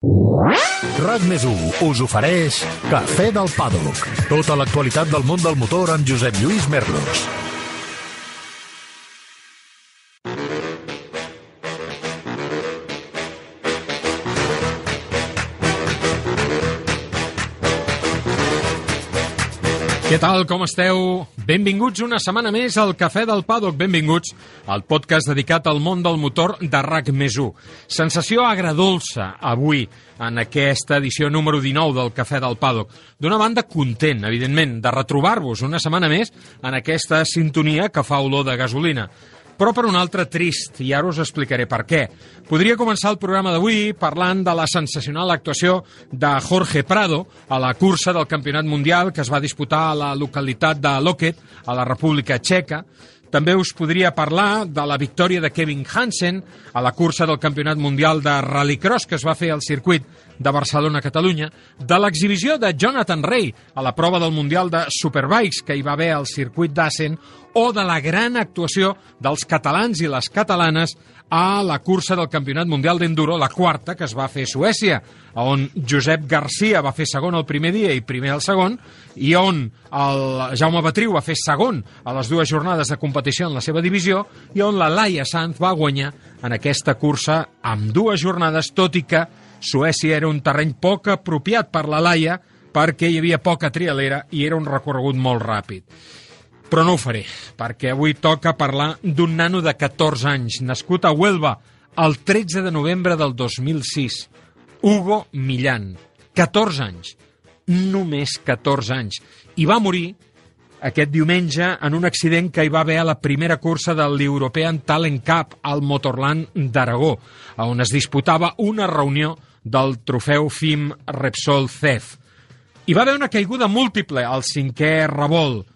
RAC més us ofereix Cafè del Pàdoc. Tota l'actualitat del món del motor amb Josep Lluís Merlos. Què tal, com esteu? Benvinguts una setmana més al Cafè del Paddock. Benvinguts al podcast dedicat al món del motor de RAC més 1. Sensació agradolça avui en aquesta edició número 19 del Cafè del Paddock. D'una banda, content, evidentment, de retrobar-vos una setmana més en aquesta sintonia que fa olor de gasolina però per un altre trist, i ara us explicaré per què. Podria començar el programa d'avui parlant de la sensacional actuació de Jorge Prado a la cursa del Campionat Mundial que es va disputar a la localitat de Loket, a la República Txeca. També us podria parlar de la victòria de Kevin Hansen a la cursa del Campionat Mundial de Rallycross que es va fer al circuit de Barcelona-Catalunya, de l'exhibició de Jonathan Ray a la prova del Mundial de Superbikes que hi va haver al circuit d'Assen o de la gran actuació dels catalans i les catalanes a la cursa del Campionat Mundial d'Enduro, la quarta, que es va fer a Suècia, on Josep Garcia va fer segon el primer dia i primer el segon, i on el Jaume Batriu va fer segon a les dues jornades de competició en la seva divisió, i on la Laia Sanz va guanyar en aquesta cursa amb dues jornades, tot i que Suècia era un terreny poc apropiat per la Laia, perquè hi havia poca trialera i era un recorregut molt ràpid. Però no ho faré, perquè avui toca parlar d'un nano de 14 anys, nascut a Huelva el 13 de novembre del 2006. Hugo Millán, 14 anys, només 14 anys, i va morir aquest diumenge en un accident que hi va haver a la primera cursa de l'European Talent Cup al Motorland d'Aragó, on es disputava una reunió del trofeu FIM Repsol CEF. Hi va haver una caiguda múltiple al cinquè revolt,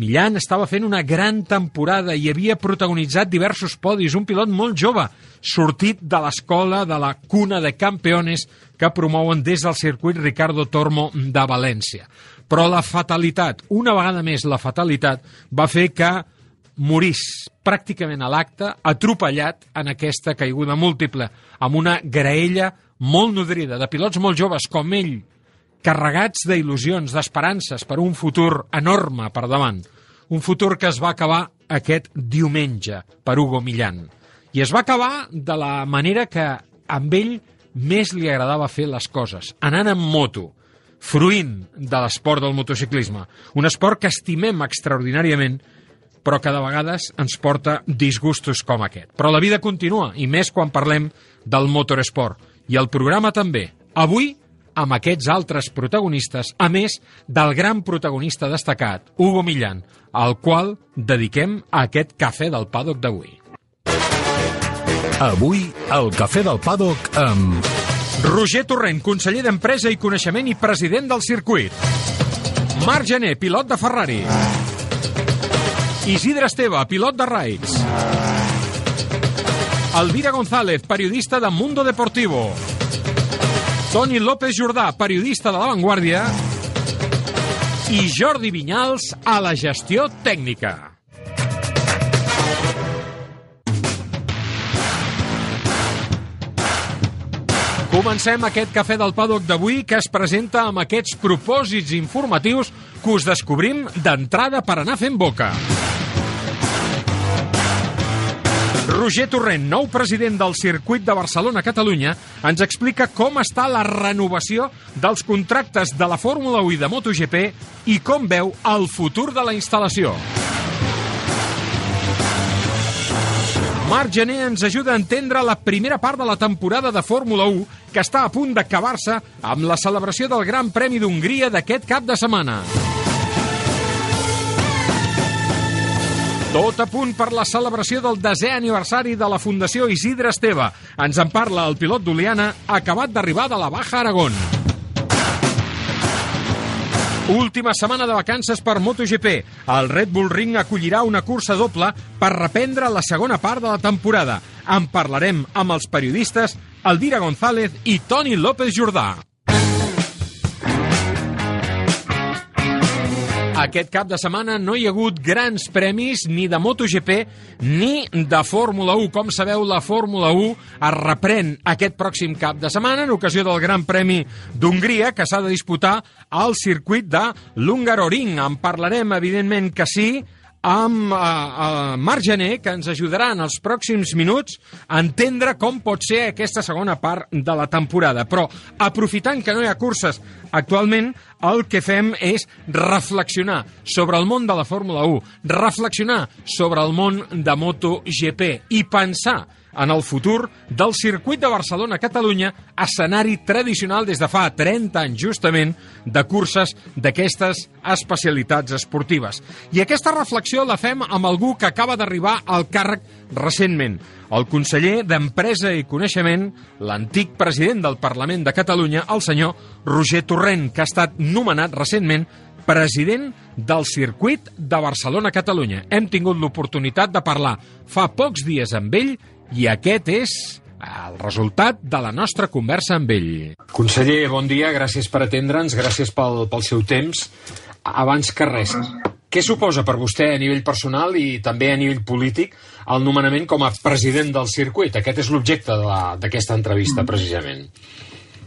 Millan estava fent una gran temporada i havia protagonitzat diversos podis, un pilot molt jove, sortit de l'escola de la cuna de campeones que promouen des del circuit Ricardo Tormo de València. Però la fatalitat, una vegada més la fatalitat, va fer que morís pràcticament a l'acte, atropellat en aquesta caiguda múltiple, amb una graella molt nodrida de pilots molt joves com ell, carregats d'il·lusions, d'esperances per un futur enorme per davant. Un futur que es va acabar aquest diumenge per Hugo Millán. I es va acabar de la manera que amb ell més li agradava fer les coses, anant en moto, fruint de l'esport del motociclisme. Un esport que estimem extraordinàriament, però que de vegades ens porta disgustos com aquest. Però la vida continua, i més quan parlem del motoresport. I el programa també. Avui amb aquests altres protagonistes, a més del gran protagonista destacat, Hugo Millán, al qual dediquem a aquest cafè del Paddock d'avui. Avui, el Cafè del Paddock amb... Roger Torrent, conseller d'Empresa i Coneixement i president del circuit. Marc Gené, pilot de Ferrari. Isidre Esteve, pilot de Raids. Elvira González, periodista de Mundo Deportivo. Toni López Jordà, periodista de La Vanguardia, i Jordi Vinyals a la gestió tècnica. Comencem aquest cafè del paddock d'avui que es presenta amb aquests propòsits informatius que us descobrim d'entrada per anar fent boca. Roger Torrent, nou president del circuit de Barcelona-Catalunya, ens explica com està la renovació dels contractes de la Fórmula 1 i de MotoGP i com veu el futur de la instal·lació. Marc Gené ens ajuda a entendre la primera part de la temporada de Fórmula 1 que està a punt d'acabar-se amb la celebració del Gran Premi d'Hongria d'aquest cap de setmana. Tot a punt per la celebració del desè aniversari de la Fundació Isidre Esteve. Ens en parla el pilot d'Oliana, acabat d'arribar de la Baja Aragón. Última setmana de vacances per MotoGP. El Red Bull Ring acollirà una cursa doble per reprendre la segona part de la temporada. En parlarem amb els periodistes Elvira González i Toni López Jordà. Aquest cap de setmana no hi ha hagut grans premis ni de MotoGP ni de Fórmula 1. Com sabeu, la Fórmula 1 es reprèn aquest pròxim cap de setmana en ocasió del Gran Premi d'Hongria que s'ha de disputar al circuit de l'Hungaroring. En parlarem, evidentment que sí, amb eh, eh, Marc Gené, que ens ajudarà en els pròxims minuts a entendre com pot ser aquesta segona part de la temporada. Però, aprofitant que no hi ha curses actualment, el que fem és reflexionar sobre el món de la Fórmula 1, reflexionar sobre el món de MotoGP i pensar en el futur del circuit de Barcelona-Catalunya, escenari tradicional des de fa 30 anys justament de curses d'aquestes especialitats esportives. I aquesta reflexió la fem amb algú que acaba d'arribar al càrrec recentment, el conseller d'Empresa i Coneixement, l'antic president del Parlament de Catalunya, el senyor Roger Torrent, que ha estat nomenat recentment president del circuit de Barcelona-Catalunya. Hem tingut l'oportunitat de parlar fa pocs dies amb ell i aquest és el resultat de la nostra conversa amb ell. Conseller, bon dia, gràcies per atendre'ns, gràcies pel, pel seu temps. Abans que res, què suposa per vostè a nivell personal i també a nivell polític el nomenament com a president del circuit? Aquest és l'objecte d'aquesta entrevista, precisament.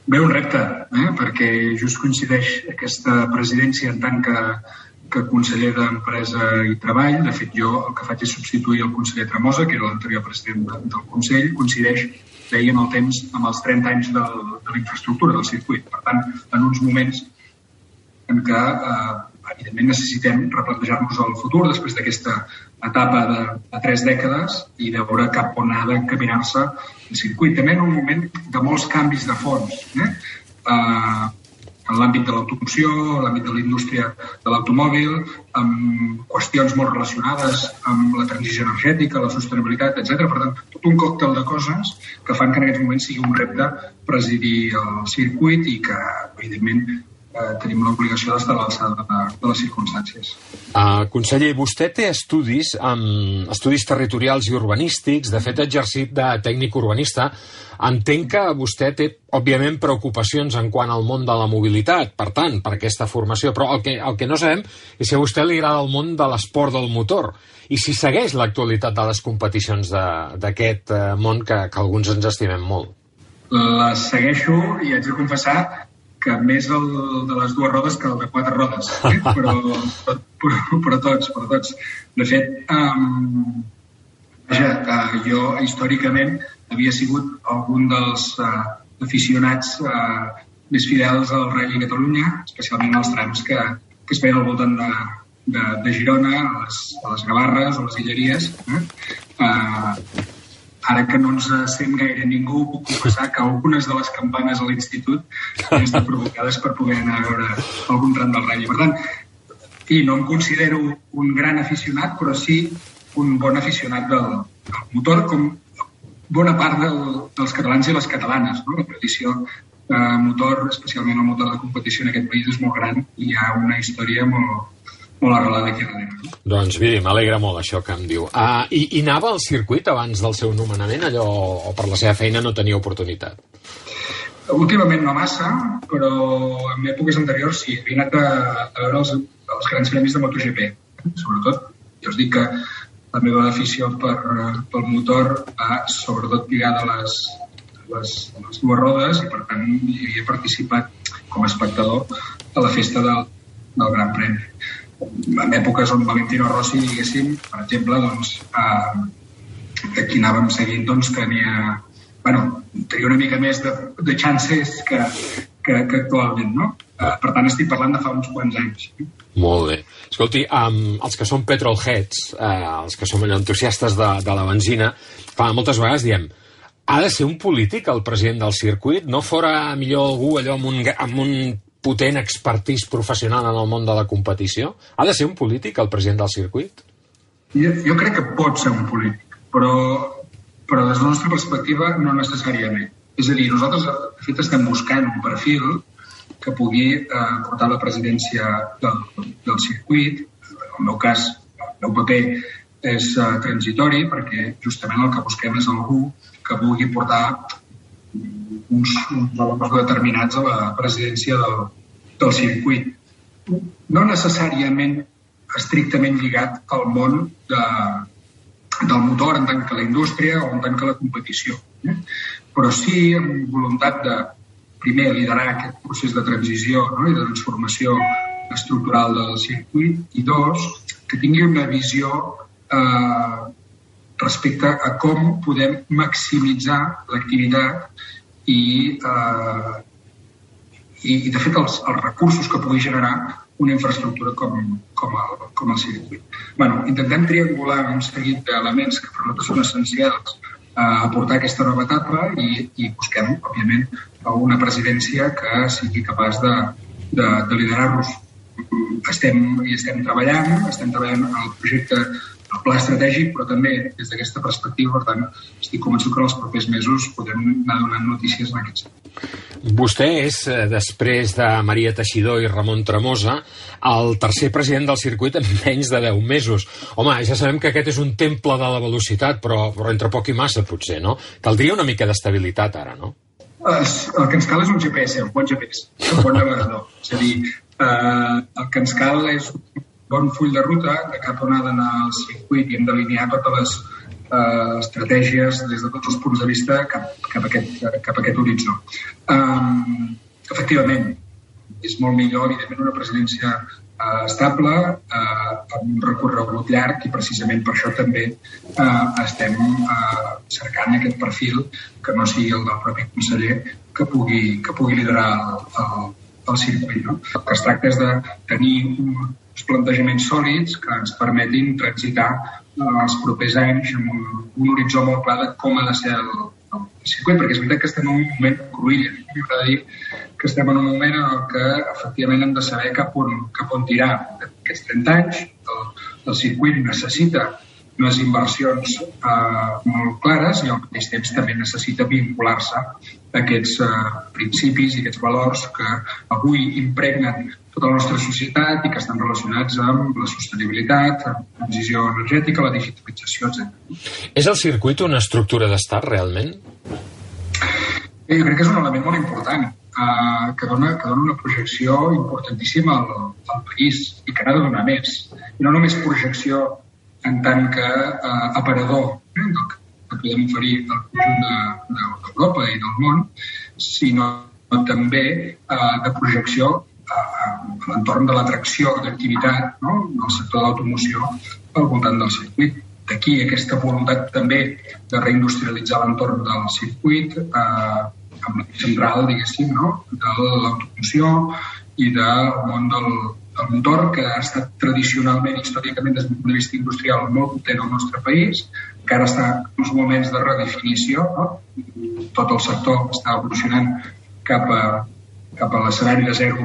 Bé, un repte, eh? perquè just coincideix aquesta presidència en tant que que conseller d'Empresa i Treball. De fet, jo el que faig és substituir el conseller Tremosa, que era l'anterior president del Consell, coincideix, deien el temps, amb els 30 anys del, de la infraestructura del circuit. Per tant, en uns moments en què, eh, evidentment, necessitem replantejar-nos el futur després d'aquesta etapa de, de tres dècades i de veure cap on ha d'encaminar-se el circuit. També en un moment de molts canvis de fons. Eh? Uh, en l'àmbit de l'automoció, en l'àmbit de la indústria de l'automòbil, amb qüestions molt relacionades amb la transició energètica, la sostenibilitat, etc. Per tant, tot un còctel de coses que fan que en aquests moments sigui un repte presidir el circuit i que, evidentment, eh, tenim l'obligació d'estar a l'alçada de, de les circumstàncies. Uh, conseller, vostè té estudis, um, estudis territorials i urbanístics, de fet ha exercit de tècnic urbanista. Entenc que vostè té, òbviament, preocupacions en quant al món de la mobilitat, per tant, per aquesta formació, però el que, el que no sabem és si a vostè li agrada el món de l'esport del motor i si segueix l'actualitat de les competicions d'aquest uh, món que, que alguns ens estimem molt. Les segueixo i haig de confessar que més el de les dues rodes que el de quatre rodes, eh? però, però, però tots, però tots. De fet, um, vaja, uh, jo històricament havia sigut algun dels uh, aficionats uh, més fidels al Rally Catalunya, especialment als trams que, que es feien al voltant de, de, de Girona, a les, a les Gavarres o les Illeries. Eh? Uh, ara que no ens sent gaire ningú, puc confessar que algunes de les campanes a l'institut han estat provocades per poder anar a veure algun tram del ratll. Per tant, i no em considero un gran aficionat, però sí un bon aficionat del, del motor, com bona part del, dels catalans i les catalanes. No? La tradició eh, motor, especialment el motor de competició en aquest país, és molt gran i hi ha una història molt, molt arrelada aquí darrere. No? Doncs miri, m'alegra molt això que em diu. Uh, i, I anava al circuit abans del seu nomenament, allò, o per la seva feina no tenia oportunitat? Últimament no massa, però en èpoques anteriors sí. Havia anat a, a veure els, els grans premis de MotoGP, sobretot. Jo us dic que la meva afició per, pel motor va sobretot lligada a les, les, les dues rodes i per tant hi havia participat com a espectador a la festa del, del Gran Premi en èpoques on Valentino Rossi, diguéssim, per exemple, doncs, eh, aquí anàvem seguint, doncs, tenia, bueno, tenia una mica més de, de chances que, que, que actualment, no? Eh, per tant, estic parlant de fa uns quants anys. Molt bé. Escolti, um, els que són petrolheads, eh, els que som entusiastes de, de la benzina, clar, moltes vegades diem ha de ser un polític el president del circuit? No fora millor algú allò amb un, amb un potent expertís professional en el món de la competició? Ha de ser un polític el president del circuit? Jo, jo crec que pot ser un polític, però, però des de la nostra perspectiva no necessàriament. És a dir, nosaltres de fet estem buscant un perfil que pugui eh, portar la presidència del, del circuit. En el meu cas, el meu paper és eh, transitori perquè justament el que busquem és algú que pugui portar uns, uns valors determinats a la presidència del, del circuit. no necessàriament estrictament lligat al món de, del motor en tant que la indústria o en tant que la competició. Eh? Però sí amb voluntat de, primer, liderar aquest procés de transició no? i de transformació estructural del circuit i dos, que tingui una visió eh, respecte a com podem maximitzar l'activitat i, eh, i, i, de fet, els, els recursos que pugui generar una infraestructura com, com, el, com el circuit. bueno, intentem triangular un seguit d'elements que per nosaltres són essencials a portar aquesta nova etapa i, i busquem, òbviament, una presidència que sigui capaç de, de, de liderar-los. Estem, estem treballant, estem treballant el projecte el pla estratègic, però també des d'aquesta perspectiva, per tant, estic convençut que en els propers mesos podem anar donant notícies en aquest sentit. Vostè és, eh, després de Maria Teixidor i Ramon Tremosa, el tercer president del circuit en menys de 10 mesos. Home, ja sabem que aquest és un temple de la velocitat, però, però entre poc i massa, potser, no? Caldria una mica d'estabilitat ara, no? El que ens cal és un GPS, un bon GPS, un bon navegador. És a dir, eh, el que ens cal és bon full de ruta de cap on ha d'anar el circuit i hem d'alinear totes les eh, estratègies des de tots els punts de vista cap, cap, a, aquest, cap a aquest horitzó. Um, efectivament, és molt millor, evidentment, una presidència eh, estable, eh, amb un recorregut llarg i precisament per això també eh, estem eh, cercant aquest perfil que no sigui el del propi conseller que pugui, que pugui liderar el, el, el circuit. No? El que es tracta és de tenir un, uns plantejaments sòlids que ens permetin transitar eh, els propers anys amb un, un horitzó molt clar de com ha de ser el, el circuit, perquè és veritat que estem en un moment cruïlla. M'agrada dir que estem en un moment en el que efectivament hem de saber cap on, cap on tirar. Aquests 30 anys el, el circuit necessita unes inversions eh, molt clares i al mateix temps també necessita vincular-se a aquests eh, principis i aquests valors que avui impregnen tota la nostra societat i que estan relacionats amb la sostenibilitat, la transició energètica, la digitalització, etc. És el circuit una estructura d'estat, realment? Bé, jo crec que és un element molt important eh, que, dona, que dona una projecció importantíssima al, al país i que n'ha de donar més. I no només projecció en tant que eh, aparador eh, del que podem oferir al conjunt d'Europa de, i del món, sinó també eh, de projecció a l'entorn de l'atracció d'activitat no? del sector de l'automoció al voltant del circuit. D'aquí aquesta voluntat també de reindustrialitzar l'entorn del circuit eh, amb la central, diguéssim, no? de l'automoció i del món del, el motor que ha estat tradicionalment, històricament, des d'un punt de vista industrial molt potent al nostre país, que ara està en uns moments de redefinició, no? tot el sector està evolucionant cap a, cap a l'escenari de zero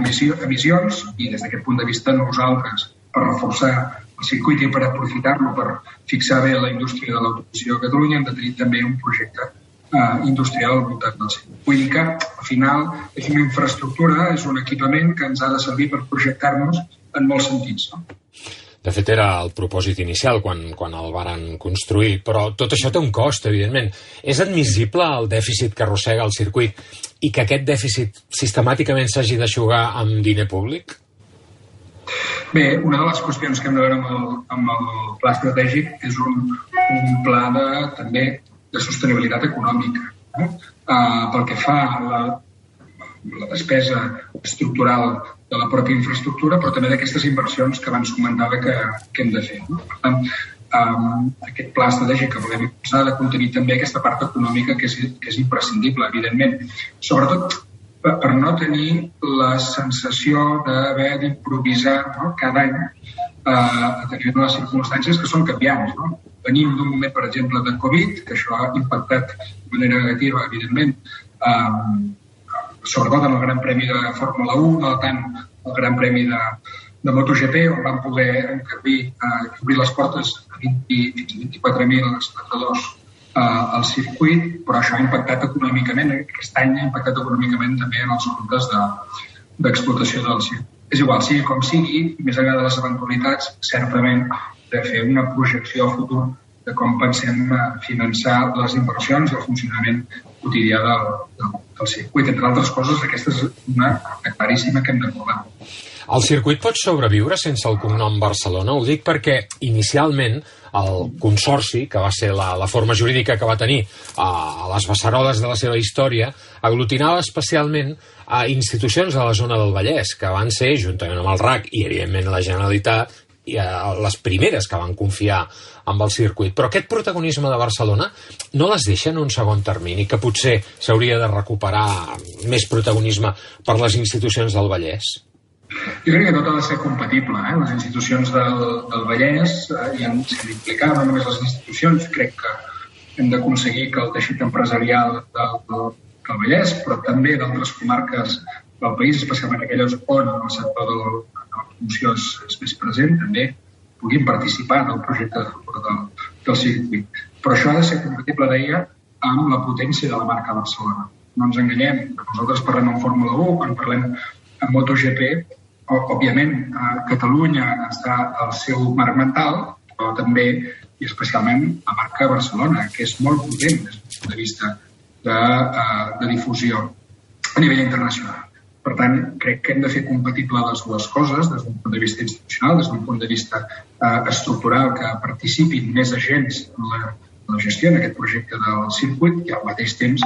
emissions i des d'aquest punt de vista nosaltres, per reforçar el circuit i per aprofitar-lo per fixar bé la indústria de l'automoció a Catalunya, hem de tenir també un projecte eh, industrial al voltant del circuit. Vull dir que, al final, és una infraestructura, és un equipament que ens ha de servir per projectar-nos en molts sentits. No? De fet, era el propòsit inicial quan, quan el varen construir, però tot això té un cost, evidentment. És admissible el dèficit que arrossega el circuit i que aquest dèficit sistemàticament s'hagi d'aixugar amb diner públic? Bé, una de les qüestions que hem de veure amb el, amb el pla estratègic és un, un pla de, també de sostenibilitat econòmica. Eh? Uh, pel que fa a la, la despesa estructural de la pròpia infraestructura, però també d'aquestes inversions que abans comentava que, que hem de fer. No? Per tant, um, aquest pla estratègic que volem impulsar ha de contenir també aquesta part econòmica que és, que és imprescindible, evidentment. Sobretot per, per no tenir la sensació d'haver d'improvisar no? cada any uh, de les circumstàncies que són canviants. No? Venim d'un moment, per exemple, de Covid, que això ha impactat de manera negativa, evidentment, um, sobretot en el Gran Premi de Fórmula 1, no tant el Gran Premi de, de MotoGP, on van poder encabir, uh, obrir les portes a 20, fins a 24.000 espectadors uh, al circuit, però això ha impactat econòmicament, aquest any ha impactat econòmicament també en els comptes d'explotació de, del circuit. És igual, sigui com sigui, més enllà de les eventualitats, certament de fer una projecció a futur de com pensem eh, finançar les inversions i el funcionament quotidià del, del, del circuit. Entre altres coses, aquesta és una claríssima que hem provar. El circuit pot sobreviure sense el cognom Barcelona? Ho dic perquè inicialment el Consorci, que va ser la, la forma jurídica que va tenir a, les beceroles de la seva història, aglutinava especialment a institucions de la zona del Vallès, que van ser, juntament amb el RAC i, evidentment, la Generalitat, i a les primeres que van confiar amb el circuit. Però aquest protagonisme de Barcelona no les deixa en un segon termini, que potser s'hauria de recuperar més protagonisme per les institucions del Vallès? Jo crec que tot ha de ser compatible. Eh? Les institucions del, del Vallès eh, hi han d'implicar, no només les institucions, crec que hem d'aconseguir que el teixit empresarial del, del, del Vallès, però també d'altres comarques del país, especialment aquelles on el sector la, promoció és, és més present, també puguin participar en el projecte de futur del, del circuit. Però això ha de ser compatible, deia, amb la potència de la marca Barcelona. No ens enganyem, nosaltres parlem en Fórmula 1, quan parlem en MotoGP, òbviament, a Catalunya està el seu marc mental, però també i especialment la marca Barcelona, que és molt potent des del punt de vista de, eh, de difusió a nivell internacional. Per tant, crec que hem de fer compatible les dues coses, des d'un punt de vista institucional, des d'un punt de vista eh, estructural, que participin més agents en la, en la gestió d'aquest projecte del circuit i al mateix temps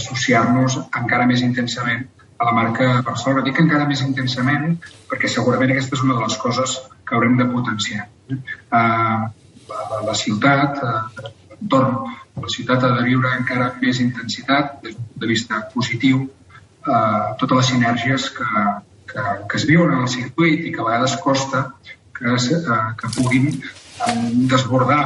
associar-nos encara més intensament a la marca Barcelona. Dic encara més intensament perquè segurament aquesta és una de les coses que haurem de potenciar. Eh, la, la ciutat, eh, l'entorn, la ciutat ha de viure encara més intensitat des d'un punt de vista positiu, eh, totes les sinergies que, que, que es viuen en el circuit i que a vegades costa que, eh, que puguin eh, desbordar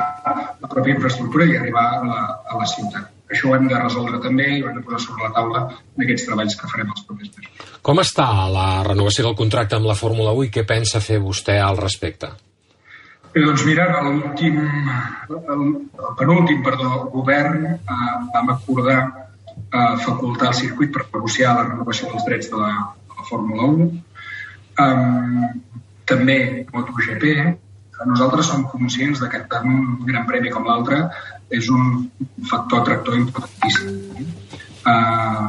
la pròpia infraestructura i arribar a la, a la ciutat. Això ho hem de resoldre també i ho hem de posar sobre la taula en aquests treballs que farem els propers mesos. Com està la renovació del contracte amb la Fórmula 1 i què pensa fer vostè al respecte? Bé, doncs mira, l'últim, el, el penúltim perdó, govern eh, vam acordar eh, facultar el circuit per negociar la renovació dels drets de la, de la Fórmula 1. Um, també MotoGP. Nosaltres som conscients que tant un gran premi com l'altre és un factor tractor importantíssim. Uh,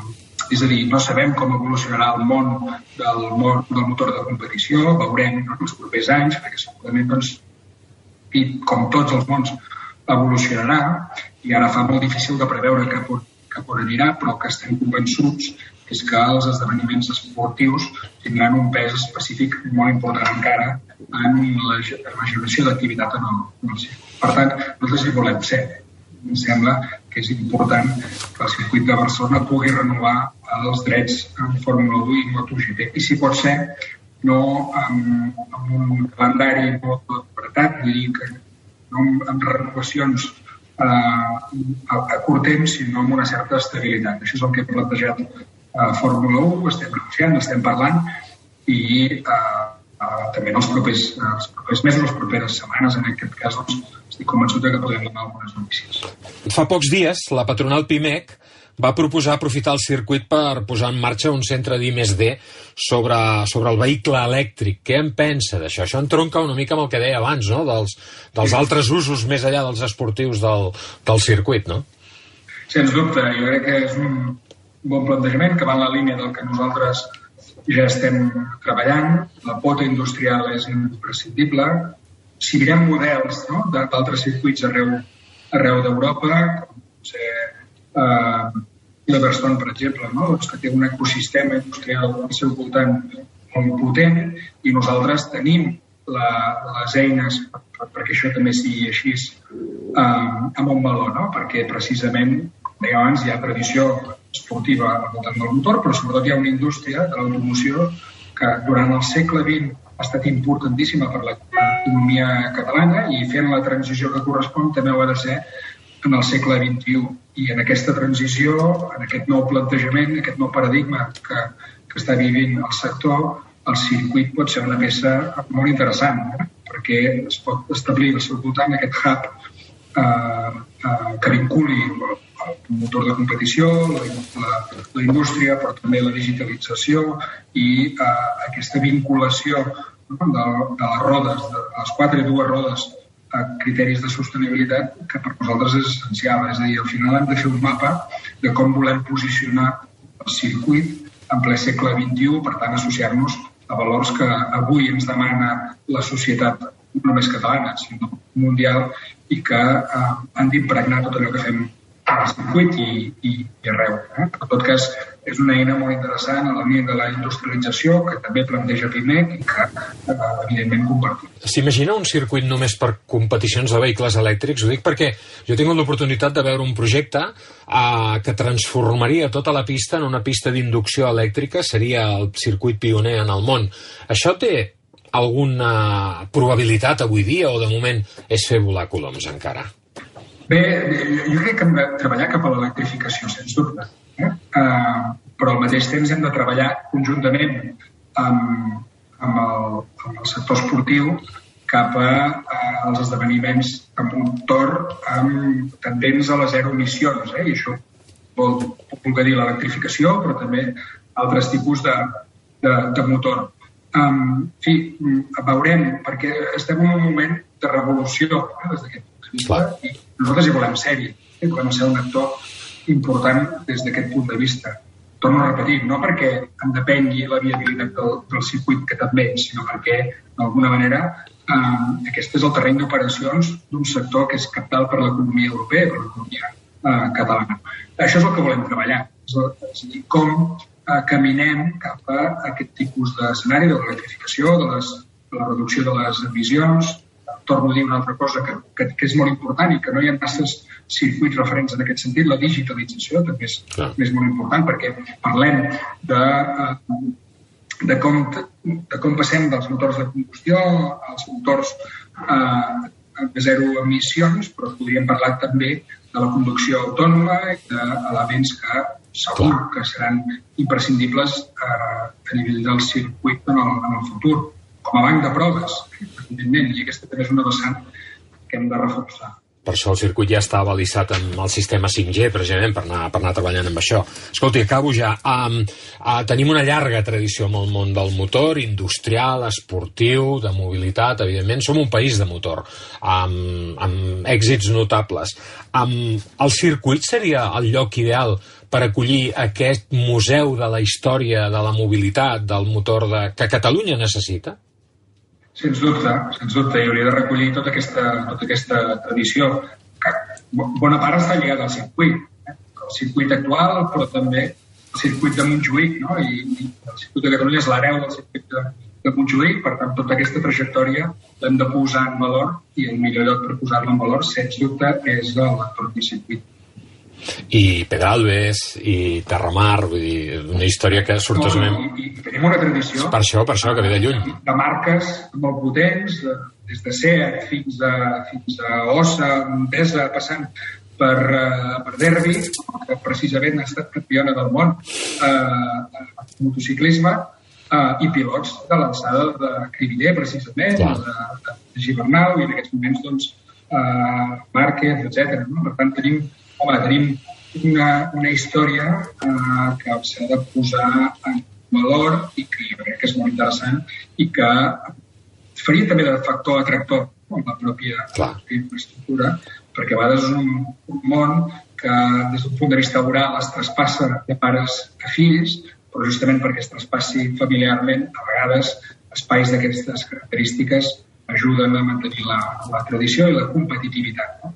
és a dir, no sabem com evolucionarà el món del, món, del motor de competició, veurem en els propers anys, perquè segurament, doncs, i com tots els mons, evolucionarà i ara fa molt difícil de preveure que pot cap on anirà, però que estem convençuts és que els esdeveniments esportius tindran un pes específic molt important encara en la, en la generació d'activitat en, el, en el circuit. Per tant, nosaltres hi volem ser. Em sembla que és important que el circuit de Barcelona pugui renovar els drets en Fórmula 1 i MotoGP. I si pot ser, no amb, amb un calendari molt apretat, vull dir que no amb, amb renovacions a, a curt temps, sinó amb una certa estabilitat. Això és el que hem plantejat a Fórmula 1, estem negociant, estem parlant i eh, eh, també en els propers, els propers mesos, les properes setmanes, en aquest cas, doncs, estic convençut que podrem donar algunes notícies. Fa pocs dies, la patronal PIMEC va proposar aprofitar el circuit per posar en marxa un centre d'I+D sobre, sobre el vehicle elèctric. Què en pensa d'això? Això entronca una mica amb el que deia abans, no?, dels, dels altres usos més enllà dels esportius del, del circuit, no? Sens dubte, jo crec que és un bon plantejament que va en la línia del que nosaltres ja estem treballant. La pota industrial és imprescindible. Si mirem models no, d'altres circuits arreu, arreu d'Europa, com ser eh, Silverstone, per exemple, no? doncs que té un ecosistema industrial al seu voltant molt potent i nosaltres tenim la, les eines per, perquè això també sigui així eh, amb un valor, no? perquè precisament, deia abans, hi ha tradició esportiva al voltant del motor, però sobretot hi ha una indústria de l'automoció que durant el segle XX ha estat importantíssima per l'economia catalana i fent la transició que correspon també ho ha de ser en el segle XXI. I en aquesta transició, en aquest nou plantejament, aquest nou paradigma que, que està vivint el sector, el circuit pot ser una peça molt interessant, eh? perquè es pot establir al seu voltant aquest hub eh, eh, que vinculi el motor de competició, la, la, la indústria, però també la digitalització i eh, aquesta vinculació no, de, de les rodes, de les quatre i dues rodes a criteris de sostenibilitat que per nosaltres és essencial. És a dir, al final hem de fer un mapa de com volem posicionar el circuit en ple segle XXI, per tant, associar-nos a valors que avui ens demana la societat no només catalana, sinó mundial, i que eh, han d'impregnar tot allò que fem al circuit i, i, i arreu. Eh? En tot cas, és una eina molt interessant a la línia de la industrialització que també planteja PIMEC i que, eh, evidentment, compartim. S'imagina un circuit només per competicions de vehicles elèctrics? Ho dic perquè jo he tingut l'oportunitat de veure un projecte eh, que transformaria tota la pista en una pista d'inducció elèctrica, seria el circuit pioner en el món. Això té alguna probabilitat avui dia o de moment és fer volar coloms encara? Bé, jo crec que hem de treballar cap a l'electrificació, sens dubte. Eh? Uh, però al mateix temps hem de treballar conjuntament amb, amb, el, amb el sector esportiu cap a, a als esdeveniments amb motor amb tendents a les zero emissions. Eh? I això vol, voler dir l'electrificació, però també altres tipus de, de, de motor. Um, en fi, veurem, perquè estem en un moment de revolució eh, des d'aquest Clar. I nosaltres hi volem ser-hi, eh? volem ser un actor important des d'aquest punt de vista. Torno a repetir, no perquè en depengui la viabilitat del, del circuit, que també, sinó perquè, d'alguna manera, eh, aquest és el terreny d'operacions d'un sector que és capital per l'economia europea, per l'economia eh, catalana. Això és el que volem treballar, és, el, és a dir, com eh, caminem cap a aquest tipus d'escenari de l'electrificació, de, les, de la reducció de les emissions, torno a dir una altra cosa que, que, que és molt important i que no hi ha masses circuits referents en aquest sentit, la digitalització també és, és molt important perquè parlem de, eh, de, com, de com passem dels motors de combustió als motors eh, de zero emissions, però podríem parlar també de la conducció autònoma i d'elements que segur que seran imprescindibles eh, a nivell del circuit en el, en el futur com a banc de proves, evidentment, i aquesta també és una vessant que hem de reforçar. Per això el circuit ja està balisat amb el sistema 5G, precisament, per anar, per anar treballant amb això. Escolti, acabo ja. Um, uh, tenim una llarga tradició amb el món del motor, industrial, esportiu, de mobilitat, evidentment. Som un país de motor, amb, amb èxits notables. Um, el circuit seria el lloc ideal per acollir aquest museu de la història de la mobilitat, del motor de, que Catalunya necessita? Sens dubte, sens dubte, i hauria de recollir tota aquesta, tota aquesta tradició, que bona part està lligada al circuit, eh? el circuit actual, però també el circuit de Montjuïc, no? I, i el circuit de Catalunya és l'hereu del circuit de, de Montjuïc, per tant, tota aquesta trajectòria l'hem de posar en valor i el millor lloc per posar-la en valor, sens dubte, és el propi circuit i Pedralbes i Terramar, vull dir, una història que sortosament... No, i, i tenim una tradició... Per això, per això, que ve de lluny. De marques molt potents, des de Seat fins a, fins a Ossa, Montesa, passant per, uh, per Derby, que precisament ha estat campiona del món uh, en motociclisme, uh, i pilots de l'alçada de Cribiller, precisament, de, de, de Gibernau, i en aquests moments, doncs, uh, Márquez, etc. No? Per tant, tenim home, tenim una, una història eh, que s'ha de posar en valor i que jo crec que és molt interessant i que faria també de factor atractor en la pròpia Clar. infraestructura, perquè a vegades és un, un món que des d'un punt de vista laboral es traspassa de pares a fills, però justament perquè es traspassi familiarment, a vegades espais d'aquestes característiques ajuden a mantenir la, la tradició i la competitivitat. No?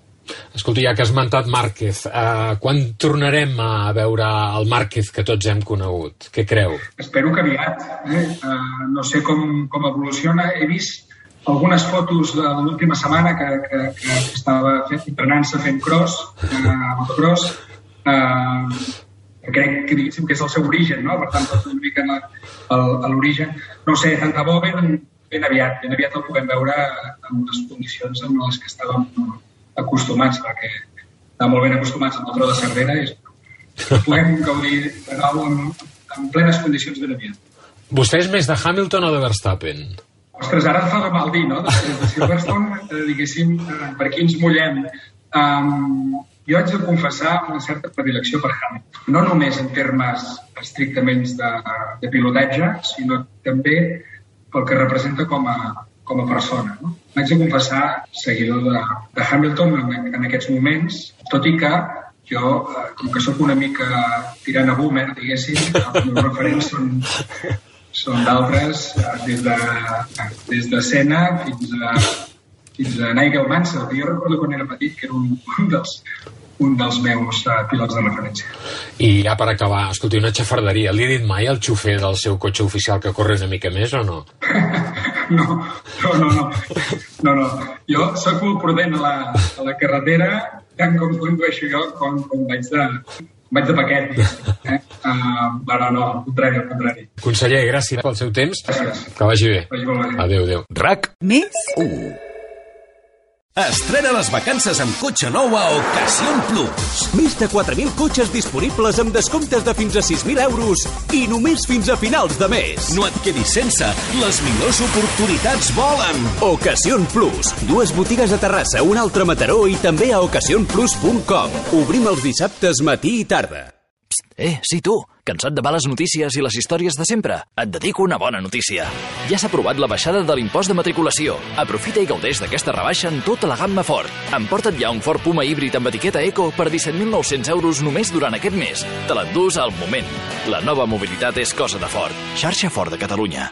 Escolta, ja que has esmentat Márquez, eh, quan tornarem a veure el Márquez que tots hem conegut? Què creu? Espero que aviat. Eh? Uh, no sé com, com evoluciona. He vist algunes fotos de l'última setmana que, que, que estava entrenant-se fent cross, uh, motocross, uh, crec que diguéssim que és el seu origen, no? Per tant, tot una mica a l'origen. No sé, tant de bo ben, ben aviat, ben aviat el puguem veure en unes condicions en les que estàvem acostumats, perquè estan molt ben acostumats el tro de Cervera i puguem gaudir de nou en, en plenes condicions ben aviat. Vostè és més de Hamilton o de Verstappen? Ostres, ara fa de mal dir, no? Després de Silverstone, eh, diguéssim, eh, per qui ens mullem. Um, jo haig de confessar una certa predilecció per Hamilton. No només en termes estrictament de, de pilotatge, sinó també pel que representa com a, com a persona. No? M'haig de confessar seguidor de, de Hamilton en, en aquests moments, tot i que jo, eh, com que sóc una mica tirant a boomer, diguéssim, els meus referents són, són d'altres, eh, des de, des de Senna fins a, fins a Nigel Mansell, jo recordo quan era petit que era un, un dels, un dels meus uh, pilots de referència. I ja per acabar, escolti, una xafarderia. Li he dit mai al xofer del seu cotxe oficial que corre una mica més o no? no, no, no, no. no, no. Jo sóc molt prudent a la, a la carretera, tant com condueixo jo, com, com vaig de, vaig de paquet. Eh? Uh, però no, al contrari, al contrari. Conseller, gràcies pel seu temps. Gràcies. Que vagi bé. Vagi molt bé. Adéu, adéu. RAC Més 1. Estrena les vacances amb cotxe nou a Ocasión Plus. Més de 4.000 cotxes disponibles amb descomptes de fins a 6.000 euros i només fins a finals de mes. No et quedis sense, les millors oportunitats volen. Ocasión Plus. Dues botigues a Terrassa, una altra a Mataró i també a ocasiónplus.com. Obrim els dissabtes matí i tarda. Eh, sí, tu, cansat de males notícies i les històries de sempre? Et dedico una bona notícia. Ja s'ha aprovat la baixada de l'impost de matriculació. Aprofita i gaudeix d'aquesta rebaixa en tota la gamma Ford. Emporta't ja un Ford Puma híbrid amb etiqueta Eco per 17.900 euros només durant aquest mes. Te l'endús al moment. La nova mobilitat és cosa de Ford. Xarxa Ford de Catalunya.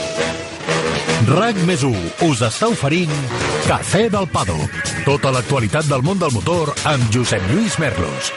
RAC més 1 us està oferint Cafè del Paddock. Tota l'actualitat del món del motor amb Josep Lluís Merlos.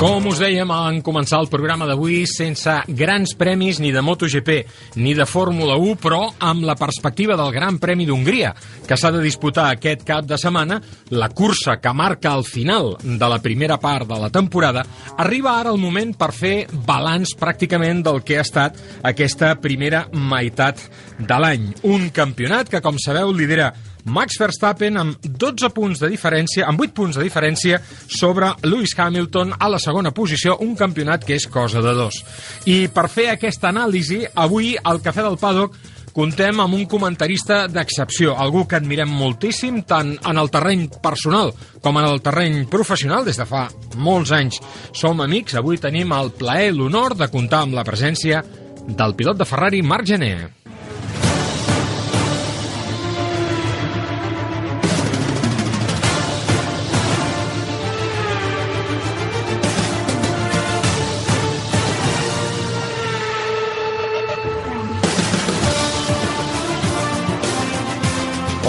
Com us dèiem en començar el programa d'avui, sense grans premis ni de MotoGP ni de Fórmula 1, però amb la perspectiva del Gran Premi d'Hongria, que s'ha de disputar aquest cap de setmana, la cursa que marca el final de la primera part de la temporada, arriba ara el moment per fer balanç pràcticament del que ha estat aquesta primera meitat de l'any. Un campionat que, com sabeu, lidera Max Verstappen amb 12 punts de diferència, amb 8 punts de diferència sobre Lewis Hamilton a la segona posició, un campionat que és cosa de dos. I per fer aquesta anàlisi, avui al Cafè del Paddock contem amb un comentarista d'excepció, algú que admirem moltíssim, tant en el terreny personal com en el terreny professional, des de fa molts anys som amics. Avui tenim el plaer i l'honor de comptar amb la presència del pilot de Ferrari, Marc Gené.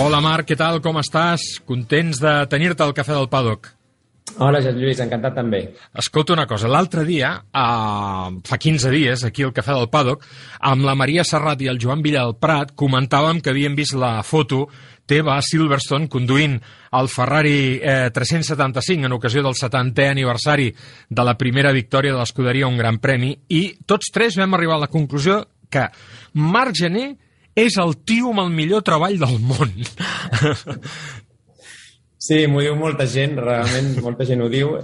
Hola Marc, què tal, com estàs? Contents de tenir-te al Cafè del Paddock. Hola, Josep Lluís, encantat també. Escolta una cosa, l'altre dia, eh, fa 15 dies, aquí al Cafè del Paddock, amb la Maria Serrat i el Joan Villa del Prat, comentàvem que havíem vist la foto teva a Silverstone conduint el Ferrari eh, 375 en ocasió del 70è aniversari de la primera victòria de l'escuderia un gran premi i tots tres vam arribar a la conclusió que Marc Gené és el tio amb el millor treball del món. Sí, m'ho diu molta gent, realment molta gent ho diu.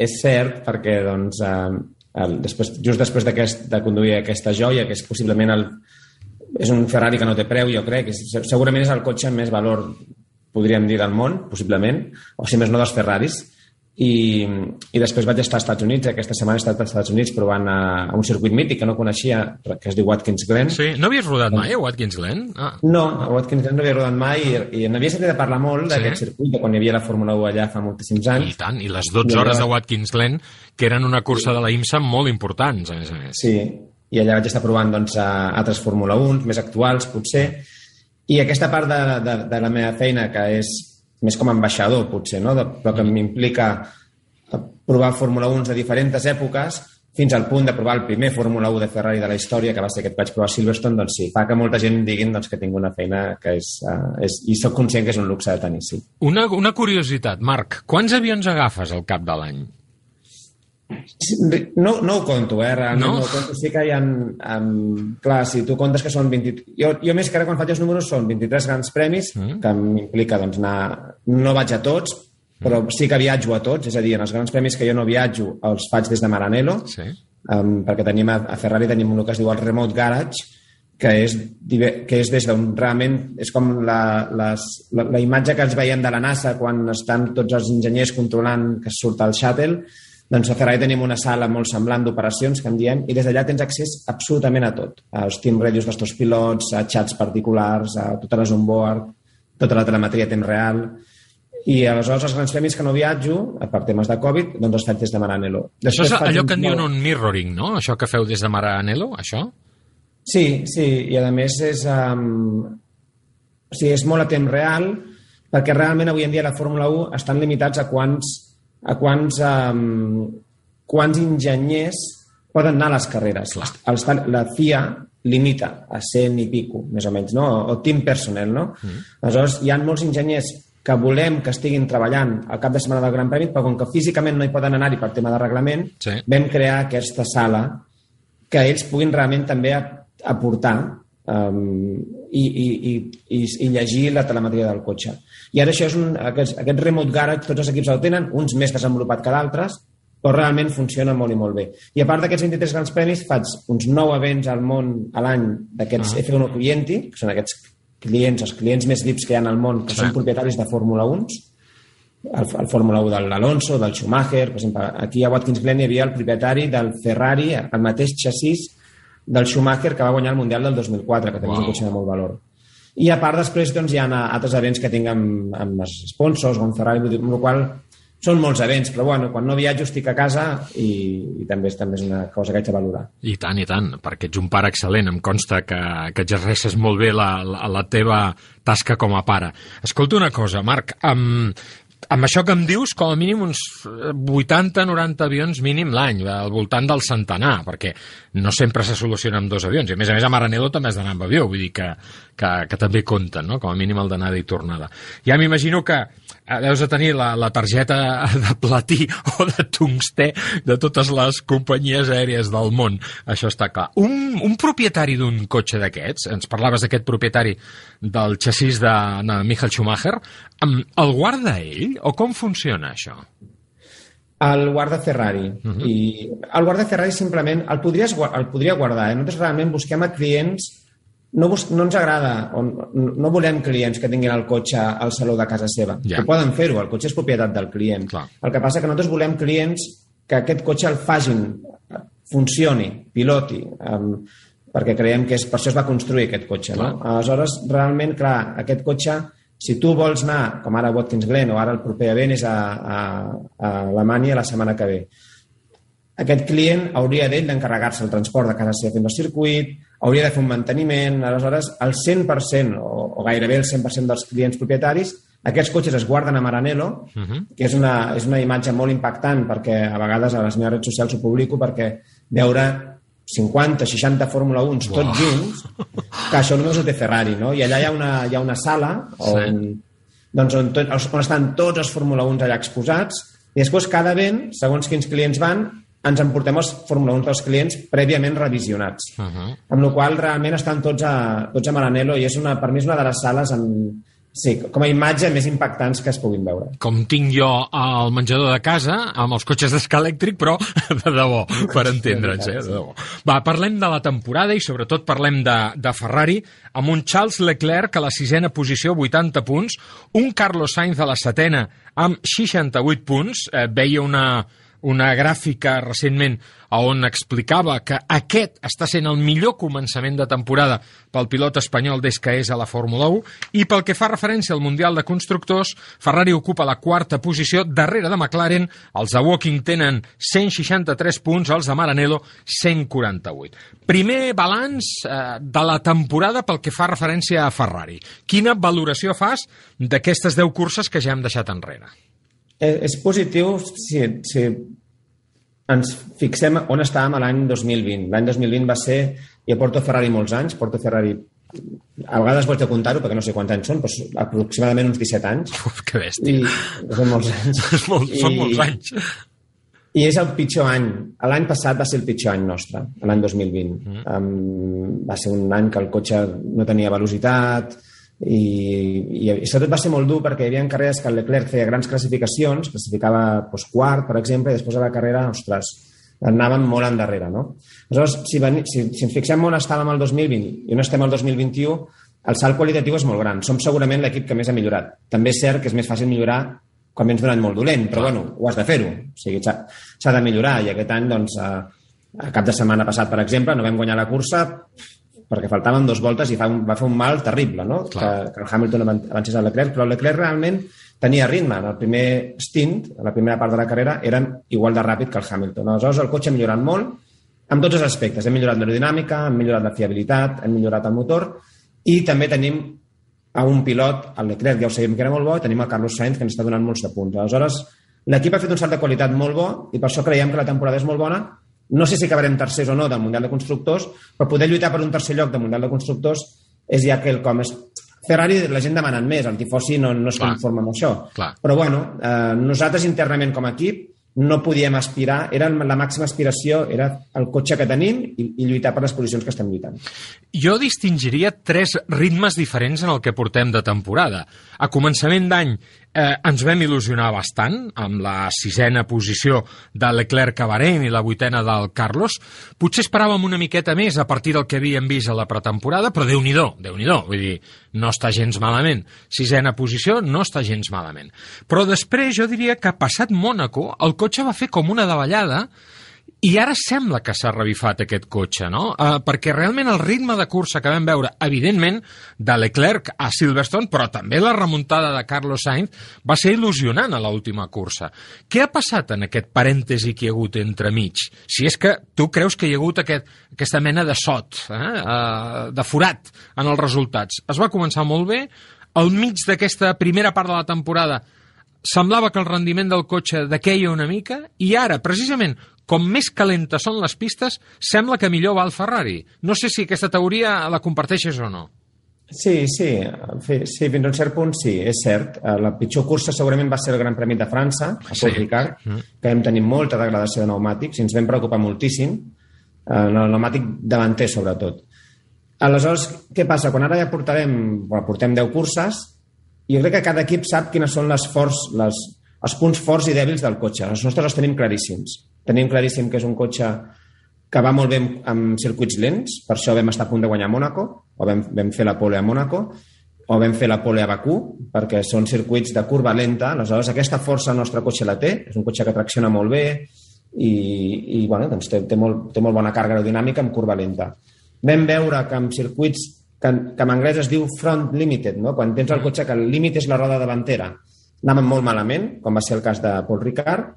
És cert, perquè doncs, eh, el, després, just després de conduir aquesta joia, que és possiblement el, és un Ferrari que no té preu, jo crec, és, segurament és el cotxe amb més valor, podríem dir, del món, possiblement, o si més no dels Ferraris, i, i després vaig estar als Estats Units, aquesta setmana he estat als Estats Units provant a, a un circuit mític que no coneixia, que es diu Watkins Glen. Sí, no havies rodat mai a Watkins Glen? Ah. No, a Watkins Glen no havia rodat mai i, i n'havia sentit a parlar molt d'aquest sí? circuit, de quan hi havia la Fórmula 1 allà fa moltíssims anys. I tant, i les 12 hores de Watkins Glen, que eren una cursa de la IMSA molt importants, a més a més. Sí, i allà vaig estar provant doncs, a altres Fórmula 1, més actuals, potser, i aquesta part de, de, de la meva feina, que és més com a ambaixador, potser, no? de, però que m'implica provar Fórmula 1 de diferents èpoques fins al punt de provar el primer Fórmula 1 de Ferrari de la història, que va ser que et vaig provar a Silverstone, doncs sí, fa que molta gent diguin doncs, que tinc una feina que és, uh, és... i sóc conscient que és un luxe de tenir, sí. Una, una curiositat, Marc, quants avions agafes al cap de l'any? No, no ho conto, eh, realment no? no ho conto. Sí que hi ha... Um, clar, si tu comptes que són 20... Jo, jo més que ara quan faig els números són 23 grans premis, mm. que m'implica doncs, anar... No vaig a tots, però sí que viatjo a tots, és a dir, en els grans premis que jo no viatjo els faig des de Maranello, sí. um, perquè tenim a, a Ferrari tenim el que es diu el Remote Garage, que és, que és des d'on realment és com la, les, la, la imatge que els veiem de la NASA quan estan tots els enginyers controlant que surt el shuttle, doncs a Ferrari tenim una sala molt semblant d'operacions, que en diem, i des d'allà tens accés absolutament a tot. Als team radios dels teus pilots, a xats particulars, a totes les onboard, tota la telemetria a temps real. I aleshores els grans premis que no viatjo, per temes de Covid, doncs els faig des de Maranello. Després això és allò que en diuen un mirroring, no? Això que feu des de Maranello, això? Sí, sí, i a més és, um, o sigui, és molt a temps real perquè realment avui en dia la Fórmula 1 estan limitats a quants, a quants, um, quants enginyers poden anar a les carreres. Els, la FIA limita a 100 i pico, més o menys, no? o team personnel. No? Mm. Aleshores, hi ha molts enginyers que volem que estiguin treballant al cap de setmana del Gran Premi, però com que físicament no hi poden anar-hi per tema de reglament, sí. vam crear aquesta sala que ells puguin realment també aportar um, i, i, i, i, i llegir la telemetria del cotxe. I ara això és un, aquest, aquest remote garage, tots els equips el tenen, uns més desenvolupat que d'altres, però realment funciona molt i molt bé. I a part d'aquests 23 grans premis, faig uns 9 events al món a l'any d'aquests ah. F1 Clienti, que són aquests clients, els clients més VIPs que hi ha al món, que sí. són propietaris de Fórmula 1, el, el Fórmula 1 de l'Alonso, del Schumacher, per exemple, aquí a Watkins Glen hi havia el propietari del Ferrari, el mateix xassís del Schumacher que va guanyar el Mundial del 2004, que també wow. és un cotxe de molt valor. I a part després doncs, hi ha altres events que tinc amb, amb els sponsors amb Ferrari, amb el qual són molts events, però bueno, quan no viatjo estic a casa i, i també, és, també és una cosa que haig de valorar. I tant, i tant, perquè ets un pare excel·lent, em consta que, que exerceixes molt bé la, la, la teva tasca com a pare. Escolta una cosa, Marc, um, amb això que em dius, com a mínim uns 80-90 avions mínim l'any, al voltant del centenar, perquè no sempre se soluciona amb dos avions. I a més a més a Maranello també has d'anar amb avió, vull dir que, que, que també compten, no? com a mínim el d'anada i tornada. Ja m'imagino que Eh, deus de tenir la, la targeta de platí o de tungstè de totes les companyies aèries del món. Això està clar. Un, un propietari d'un cotxe d'aquests, ens parlaves d'aquest propietari del xassís de, de Michael Schumacher, el guarda ell o com funciona això? El guarda Ferrari. Uh -huh. I el guarda Ferrari simplement el, podries, el podria guardar. Eh? Nosaltres realment busquem a clients no, bus, no ens agrada, o no, no volem clients que tinguin el cotxe al saló de casa seva. Ja. Que poden fer-ho, el cotxe és propietat del client. Clar. El que passa que nosaltres volem clients que aquest cotxe el facin, funcioni, piloti, um, perquè creiem que és, per això es va construir aquest cotxe. No? Aleshores, realment, clar, aquest cotxe, si tu vols anar, com ara a Watkins Glen o ara el proper event és a, a, a Alemanya la setmana que ve, aquest client hauria d'ell d'encarregar-se el transport de casa seva fins al circuit, hauria de fer un manteniment, aleshores el 100% o, o gairebé el 100% dels clients propietaris aquests cotxes es guarden a Maranello, uh -huh. que és una, és una imatge molt impactant perquè a vegades a les meves redes socials ho publico perquè veure 50, 60 Fórmula 1 wow. tots junts, que això només ho té Ferrari, no? I allà hi ha una, hi ha una sala on, sí. doncs on, tot, on estan tots els Fórmula 1 allà exposats i després cada event, segons quins clients van, ens emportem els Fórmula 1 dels clients prèviament revisionats. Uh -huh. Amb la qual realment estan tots a, tots a Maranello i és una, per mi és una de les sales amb, Sí, com a imatge més impactants que es puguin veure. Com tinc jo al menjador de casa, amb els cotxes d'esca elèctric, però de debò, per entendre'ns, eh? De debò. Va, parlem de la temporada i sobretot parlem de, de Ferrari, amb un Charles Leclerc a la sisena posició, 80 punts, un Carlos Sainz a la setena amb 68 punts, eh, veia una, una gràfica recentment on explicava que aquest està sent el millor començament de temporada pel pilot espanyol des que és a la Fórmula 1 i pel que fa referència al Mundial de Constructors, Ferrari ocupa la quarta posició darrere de McLaren, els de Walking tenen 163 punts, els de Maranello 148. Primer balanç eh, de la temporada pel que fa referència a Ferrari. Quina valoració fas d'aquestes 10 curses que ja hem deixat enrere? És, és positiu si, si ens fixem on estàvem l'any 2020. L'any 2020 va ser... Jo porto Ferrari molts anys, porto Ferrari a vegades vols de comptar-ho perquè no sé quants anys són, però aproximadament uns 17 anys. Uf, que bèstia. I són molts anys. molt, I, són molts anys. I és el pitjor any. L'any passat va ser el pitjor any nostre, l'any 2020. Mm. Um, va ser un any que el cotxe no tenia velocitat, i, i, i sobretot va ser molt dur perquè hi havia carreres que el Leclerc feia grans classificacions, classificava doncs, quart, per exemple, i després a la carrera, ostres, anàvem molt endarrere, no? Aleshores, si, veni, si, si ens fixem on estàvem el 2020 i on estem el 2021, el salt qualitatiu és molt gran. Som segurament l'equip que més ha millorat. També és cert que és més fàcil millorar quan vens d'un any molt dolent, però bueno, ho has de fer-ho. O sigui, s'ha de millorar i aquest any, doncs, a, a cap de setmana passat, per exemple, no vam guanyar la cursa perquè faltaven dos voltes i fa un, va fer un mal terrible, no? Que, que el Hamilton avancés a Leclerc, però Leclerc realment tenia ritme. En el primer stint, a la primera part de la carrera, eren igual de ràpid que el Hamilton. Aleshores, el cotxe ha millorat molt en tots els aspectes. Hem millorat l'aerodinàmica, hem millorat la fiabilitat, hem millorat el motor i també tenim a un pilot, el Leclerc ja ho sabíem que era molt bo, i tenim el Carlos Sainz que ens està donant molts de punts. Aleshores, l'equip ha fet un salt de qualitat molt bo i per això creiem que la temporada és molt bona no sé si acabarem tercers o no del Mundial de Constructors, però poder lluitar per un tercer lloc del Mundial de Constructors és ja que el com és... Ferrari la gent demanant més, el tifosi no, no es Clar. conforma amb això. Clar. Però bueno, eh, nosaltres internament com a equip no podíem aspirar, era la màxima aspiració, era el cotxe que tenim i, i lluitar per les posicions que estem lluitant. Jo distingiria tres ritmes diferents en el que portem de temporada. A començament d'any eh, ens vam il·lusionar bastant amb la sisena posició de Leclerc a Bahrein i la vuitena del Carlos. Potser esperàvem una miqueta més a partir del que havíem vist a la pretemporada, però déu nhi déu vull dir, no està gens malament. Sisena posició no està gens malament. Però després jo diria que passat Mònaco el cotxe va fer com una davallada i ara sembla que s'ha revifat aquest cotxe, no? Uh, perquè realment el ritme de cursa que vam veure, evidentment, de Leclerc a Silverstone, però també la remuntada de Carlos Sainz va ser il·lusionant a l'última cursa. Què ha passat en aquest parèntesi que hi ha hagut entremig? Si és que tu creus que hi ha hagut aquest, aquesta mena de sot, eh? uh, de forat en els resultats. Es va començar molt bé, al mig d'aquesta primera part de la temporada semblava que el rendiment del cotxe dequeia una mica i ara, precisament, com més calentes són les pistes, sembla que millor va el Ferrari. No sé si aquesta teoria la comparteixes o no. Sí, sí, sí, fins a un cert punt sí, és cert. Eh, la pitjor cursa segurament va ser el Gran Premi de França, a Paul sí. Ricard, mm. que vam tenir molta degradació de pneumàtics i ens vam preocupar moltíssim, eh, en el pneumàtic davanter sobretot. Aleshores, què passa? Quan ara ja portarem, bueno, portem 10 curses, jo crec que cada equip sap quines són les forts, les, els punts forts i dèbils del cotxe. Els nostres els tenim claríssims. Tenim claríssim que és un cotxe que va molt bé amb circuits lents, per això vam estar a punt de guanyar a Mónaco, o vam, vam fer la pole a Mónaco, o vam fer la pole a Bakú, perquè són circuits de curva lenta, aleshores aquesta força el nostre cotxe la té, és un cotxe que tracciona molt bé i, i bueno, doncs té, té, molt, té molt bona càrrega aerodinàmica amb curva lenta. Vam veure que amb circuits que, que en anglès es diu front limited, no? quan tens el cotxe que el límit és la roda davantera, anàvem molt malament, com va ser el cas de Paul Ricard,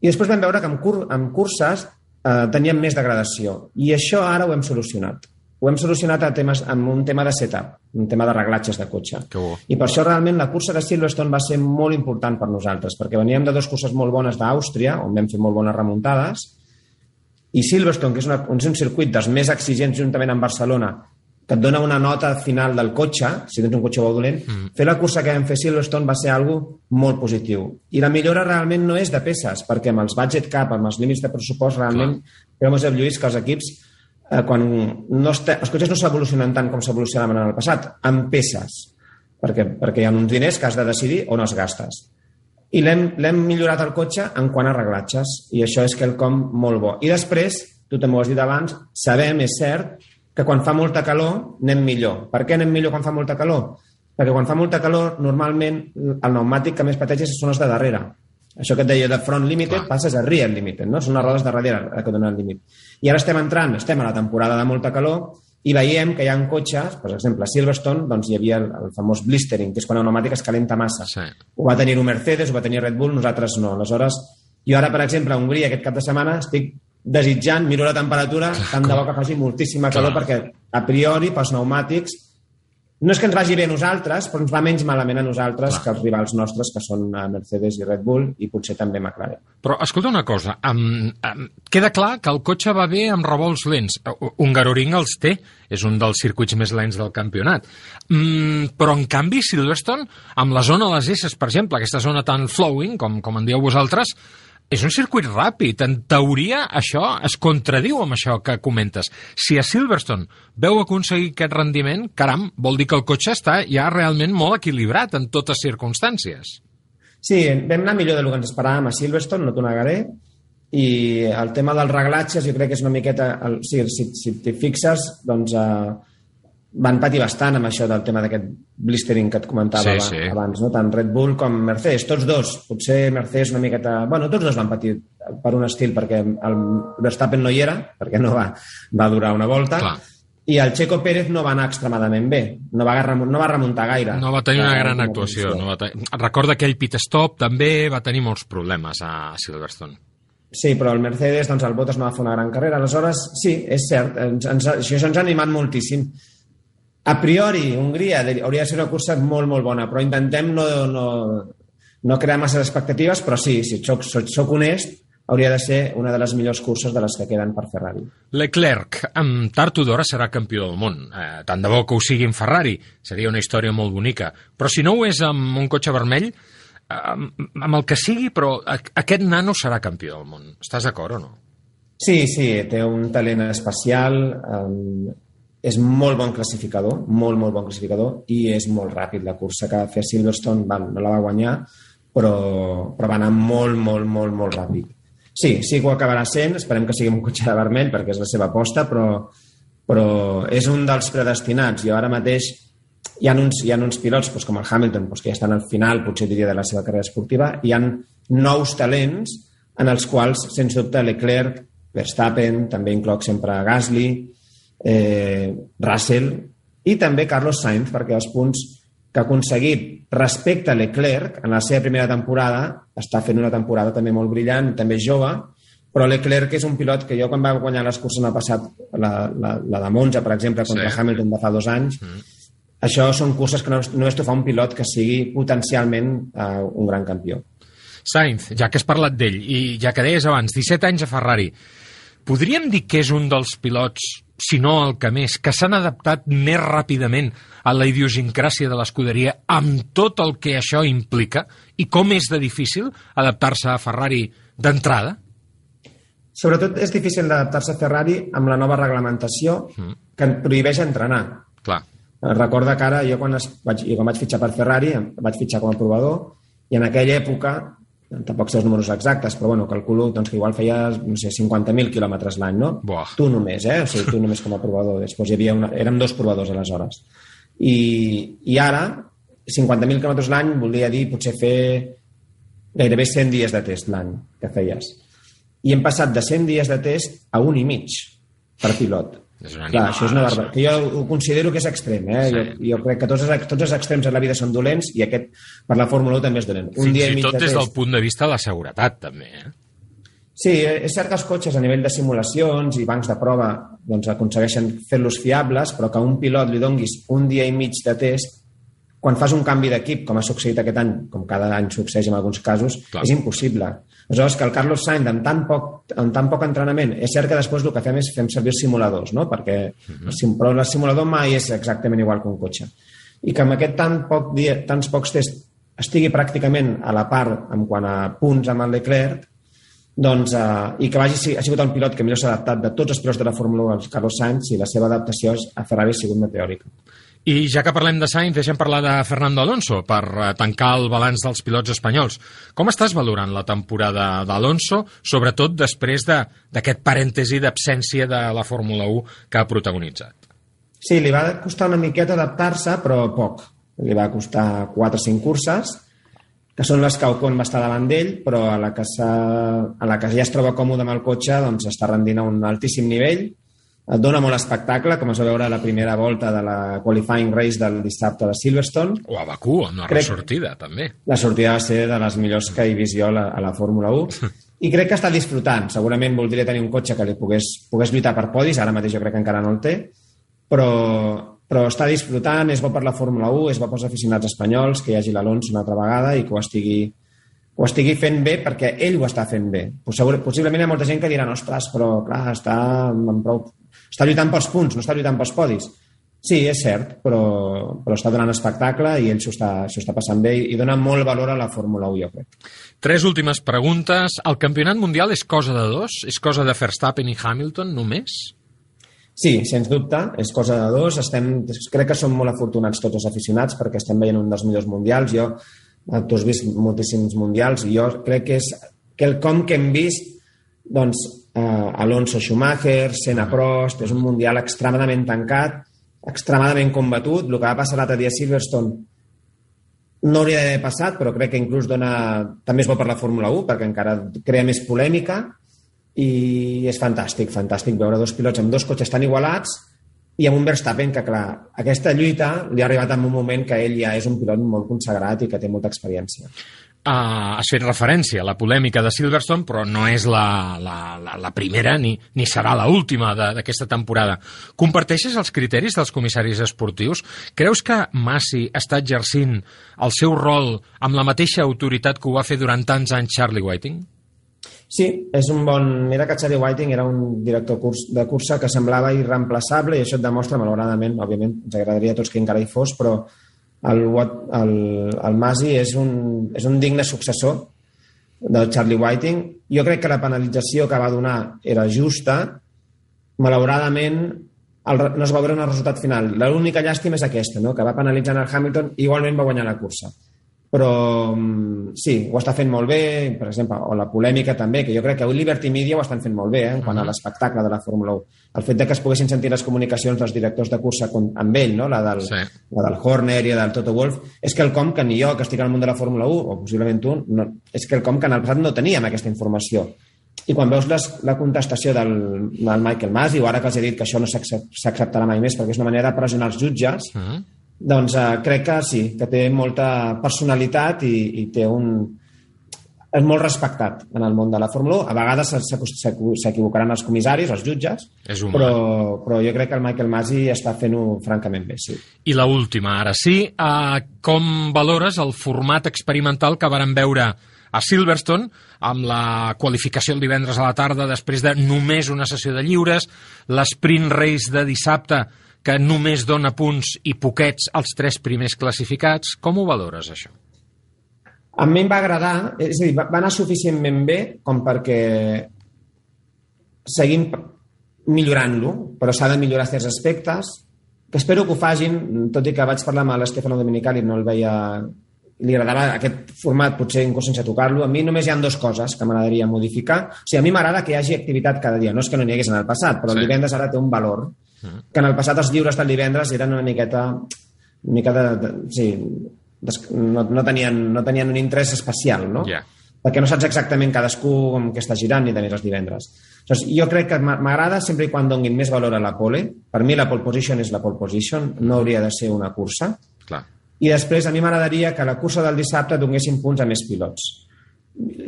i després vam veure que amb, cur amb curses eh, teníem més degradació. I això ara ho hem solucionat. Ho hem solucionat a temes, amb un tema de setup, un tema de reglatges de cotxe. I per això realment la cursa de Silverstone va ser molt important per nosaltres, perquè veníem de dues curses molt bones d'Àustria, on vam fer molt bones remuntades, i Silverstone, que és, una, és un circuit dels més exigents juntament amb Barcelona, que et dona una nota final del cotxe, si tens un cotxe bo dolent, mm. fer la cursa que vam fer Silverstone va ser algo molt positiu. I la millora realment no és de peces, perquè amb els budget cap, amb els límits de pressupost, realment, però Josep Lluís, que els equips, eh, quan no està, els cotxes no s'evolucionen tant com s'evolucionaven en el passat, amb peces, perquè, perquè hi ha uns diners que has de decidir on els gastes. I l'hem millorat el cotxe en quant a reglatges, i això és quelcom molt bo. I després, tu també ho has dit abans, sabem, és cert, que quan fa molta calor anem millor. Per què anem millor quan fa molta calor? Perquè quan fa molta calor, normalment el pneumàtic que més pateixes són els de darrere. Això que et deia de front limited Clar. passes a rear limited, no? Són les rodes de darrere que donen el límit. I ara estem entrant, estem a la temporada de molta calor i veiem que hi ha cotxes, per exemple, a Silverstone doncs hi havia el, el famós blistering, que és quan el pneumàtic es calenta massa. Sí. Ho va tenir un Mercedes, ho va tenir Red Bull, nosaltres no. Aleshores, jo ara, per exemple, a Hongria aquest cap de setmana estic desitjant, miro la temperatura, tant de bo que faci moltíssima calor, Clar. perquè a priori, pels pneumàtics, no és que ens vagi bé a nosaltres, però ens va menys malament a nosaltres Clar. que els rivals nostres, que són eh, Mercedes i Red Bull, i potser també McLaren. Però, escolta una cosa, um, um, queda clar que el cotxe va bé amb revolts lents. Un Garoring els té, és un dels circuits més lents del campionat. Um, però, en canvi, Silverstone, amb la zona de les S, per exemple, aquesta zona tan flowing, com, com en dieu vosaltres, és un circuit ràpid. En teoria, això es contradiu amb això que comentes. Si a Silverstone veu aconseguir aquest rendiment, caram, vol dir que el cotxe està ja realment molt equilibrat en totes circumstàncies. Sí, vam anar millor del que ens esperàvem a Silverstone, no t'ho negaré, i el tema dels reglatges jo crec que és una miqueta... El, sí, si, si t'hi fixes, doncs eh, van patir bastant amb això del tema d'aquest blistering que et comentava Sí, sí. abans, no? tant Red Bull com Mercedes, tots dos. Potser Mercedes una miqueta... Bueno, tots dos van patir per un estil, perquè el Verstappen no hi era, perquè no va, va durar una volta, Clar. i el Checo Pérez no va anar extremadament bé, no va, no va remuntar gaire. No va tenir una La- gran la actuació. No va tenir... Recorda que ell pit stop també va tenir molts problemes a Silverstone. Sí, però el Mercedes, doncs el Bottas no va fer una gran carrera. Aleshores, sí, és cert, ens, ens, això ens ha animat moltíssim. A priori, Hongria hauria de ser una cursa molt, molt bona, però intentem no, no, no crear masses expectatives, però sí, si soc, soc, soc honest, hauria de ser una de les millors curses de les que queden per Ferrari. Leclerc, amb tard o d'hora serà campió del món. Eh, tant de bo que ho sigui en Ferrari, seria una història molt bonica. Però si no ho és amb un cotxe vermell, eh, amb, el que sigui, però aquest nano serà campió del món. Estàs d'acord o no? Sí, sí, té un talent especial, um, és molt bon classificador, molt, molt bon classificador, i és molt ràpid. La cursa que va fer Silverstone val, no la va guanyar, però, però va anar molt, molt, molt, molt ràpid. Sí, sí que ho acabarà sent, esperem que sigui un cotxe de vermell perquè és la seva aposta, però, però és un dels predestinats. Jo ara mateix hi ha uns, hi ha uns pilots doncs, com el Hamilton, doncs, que ja estan al final, potser diria, de la seva carrera esportiva, hi han nous talents en els quals, sens dubte, Leclerc, Verstappen, també incloc sempre Gasly, eh, Russell i també Carlos Sainz, perquè els punts que ha aconseguit respecte a Leclerc en la seva primera temporada, està fent una temporada també molt brillant, també jove, però Leclerc és un pilot que jo quan va guanyar les curses l'any passat, la, la, la de Monza, per exemple, contra Sí. Hamilton de fa dos anys, mm. això són curses que no, només t'ho fa un pilot que sigui potencialment uh, un gran campió. Sainz, ja que has parlat d'ell, i ja que deies abans, 17 anys a Ferrari, podríem dir que és un dels pilots, si no el que més, que s'han adaptat més ràpidament a la idiosincràsia de l'escuderia amb tot el que això implica i com és de difícil adaptar-se a Ferrari d'entrada? Sobretot és difícil d'adaptar-se a Ferrari amb la nova reglamentació que et prohibeix entrenar. Clar. Eh, Recorda que ara jo quan, es, vaig, jo quan vaig fitxar per Ferrari vaig fitxar com a provador i en aquella època, tampoc sé els números exactes, però bueno, calculo doncs, que igual feies, no sé, 50.000 quilòmetres l'any, no? Buah. Tu només, eh? O sigui, tu només com a provador. Després hi havia una... Érem dos provadors aleshores. I, i ara, 50.000 quilòmetres l'any volia dir potser fer gairebé 100 dies de test l'any que feies. I hem passat de 100 dies de test a un i mig per pilot. És un Clar, animal, això és una barbaritat. Que jo ho considero que és extrem, eh? Sí. Jo, jo crec que tots els, tots els extrems de la vida són dolents i aquest per la Fórmula 1 també és dolent. Un Fins dia i tot de des del punt de vista de la seguretat, també. Eh? Sí, és cert que els cotxes a nivell de simulacions i bancs de prova doncs, aconsegueixen fer-los fiables, però que un pilot li donguis un dia i mig de test, quan fas un canvi d'equip, com ha succeït aquest any, com cada any succeeix en alguns casos, Clar. És impossible. Aleshores, que el Carlos Sainz, amb tan, poc, amb tan poc entrenament, és cert que després el que fem és fem servir simuladors, no? perquè el sim- però el simulador mai és exactament igual que un cotxe. I que amb aquest tan poc dia, tants pocs tests estigui pràcticament a la part en quant a punts amb el Leclerc, doncs, eh, i que vagi, ha sigut el pilot que millor s'ha adaptat de tots els pilots de la Fórmula 1, el Carlos Sainz, i la seva adaptació a Ferrari ha sigut meteòrica. I ja que parlem de Sainz, deixem parlar de Fernando Alonso per eh, tancar el balanç dels pilots espanyols. Com estàs valorant la temporada d'Alonso, sobretot després de- d'aquest parèntesi d'absència de la Fórmula 1 que ha protagonitzat? Sí, li va costar una miqueta adaptar-se, però poc. Li va costar 4 o 5 curses, que són les que Ocon va estar davant d'ell, però a la, que a la que ja es troba còmode amb el cotxe doncs està rendint a un altíssim nivell, dona molt espectacle, com es va veure a la primera volta de la qualifying race del dissabte de Silverstone. O a Bakú, amb una Crec- ressortida, també. La sortida va ser de les millors que he vist jo a la, a la Fórmula 1 i crec que està disfrutant. Segurament voldria tenir un cotxe que li pogués, pogués lluitar per podis, ara mateix jo crec que encara no el té, però, però està disfrutant, és bo per la Fórmula 1, és bo pels aficionats espanyols, que hi hagi l'Alonso una altra vegada i que ho estigui, ho estigui fent bé perquè ell ho està fent bé. Possiblement hi ha molta gent que dirà, ostres, però clar, està, amb prou... està lluitant pels punts, no està lluitant pels podis. Sí, és cert, però, però està donant espectacle i ell s'ho està, està passant bé i, i dona molt valor a la Fórmula 1, jo crec. Tres últimes preguntes. El campionat mundial és cosa de dos? És cosa de Verstappen i Hamilton només? Sí, sens dubte, és cosa de dos. Estem, crec que som molt afortunats tots els aficionats perquè estem veient un dels millors mundials. Jo, eh, tu has vist moltíssims mundials i jo crec que és quelcom que hem vist doncs, eh, Alonso Schumacher, Senna Prost, és un mundial extremadament tancat, extremadament combatut. El que va passar l'altre dia a Silverstone no hauria d'haver passat, però crec que inclús dona... també és bo per la Fórmula 1, perquè encara crea més polèmica, i és fantàstic, fantàstic veure dos pilots amb dos cotxes tan igualats i amb un Verstappen que, clar, aquesta lluita li ha arribat en un moment que ell ja és un pilot molt consagrat i que té molta experiència. Uh, has fet referència a la polèmica de Silverstone, però no és la, la, la, la primera ni, ni serà la última d'aquesta temporada. Comparteixes els criteris dels comissaris esportius? Creus que Massi està exercint el seu rol amb la mateixa autoritat que ho va fer durant tants anys Charlie Whiting? Sí, és un bon... Mira que Charlie Whiting era un director de cursa que semblava irreemplaçable i això et demostra, malauradament, òbviament, ens agradaria a tots que encara hi fos, però el, el, el Masi és un, és un digne successor del Charlie Whiting. Jo crec que la penalització que va donar era justa. Malauradament, el, no es va veure un resultat final. L'única llàstima és aquesta, no? que va penalitzar el Hamilton i igualment va guanyar la cursa però mm, sí, ho està fent molt bé, per exemple, o la polèmica també, que jo crec que avui Liberty Media ho estan fent molt bé, eh, en quant a l'espectacle de la Fórmula 1. El fet de que es poguessin sentir les comunicacions dels directors de cursa amb ell, no? la, del, sí. la del Horner i del Toto Wolff, és que el com que ni jo, que estic al món de la Fórmula 1, o possiblement tu, no, és que el com que en el passat no teníem aquesta informació. I quan veus les, la contestació del, del Michael Masi, o ara que els he dit que això no s'acceptarà mai més perquè és una manera de pressionar els jutges, uh -huh doncs eh, crec que sí, que té molta personalitat i, i té un... és molt respectat en el món de la Fórmula 1. A vegades s'equivocaran els comissaris, els jutges, és però, però jo crec que el Michael Masi està fent-ho francament bé, sí. I la última, ara sí. Uh, com valores el format experimental que varen veure a Silverstone amb la qualificació el divendres a la tarda després de només una sessió de lliures, l'esprint race de dissabte que només dona punts i poquets als tres primers classificats. Com ho valores, això? A mi em va agradar, és a dir, va anar suficientment bé com perquè seguim millorant-lo, però s'ha de millorar certs aspectes, que espero que ho facin, tot i que vaig parlar amb l'Estefano Dominicali i no el veia li agradava aquest format, potser inclús sense tocar-lo. A mi només hi ha dues coses que m'agradaria modificar. O sigui, a mi m'agrada que hi hagi activitat cada dia. No és que no n'hi hagués en el passat, però sí. el divendres ara té un valor. Que en el passat els lliures del divendres eren una miqueta... Una mica de, de, sí, des, no, no, tenien, no tenien un interès especial, no? Yeah. Perquè no saps exactament cadascú com que està girant ni tenir els divendres. Doncs jo crec que m'agrada sempre i quan donguin més valor a la pole. Per mi la pole position és la pole position, no hauria de ser una cursa. Clar i després a mi m'agradaria que la cursa del dissabte donéssim punts a més pilots.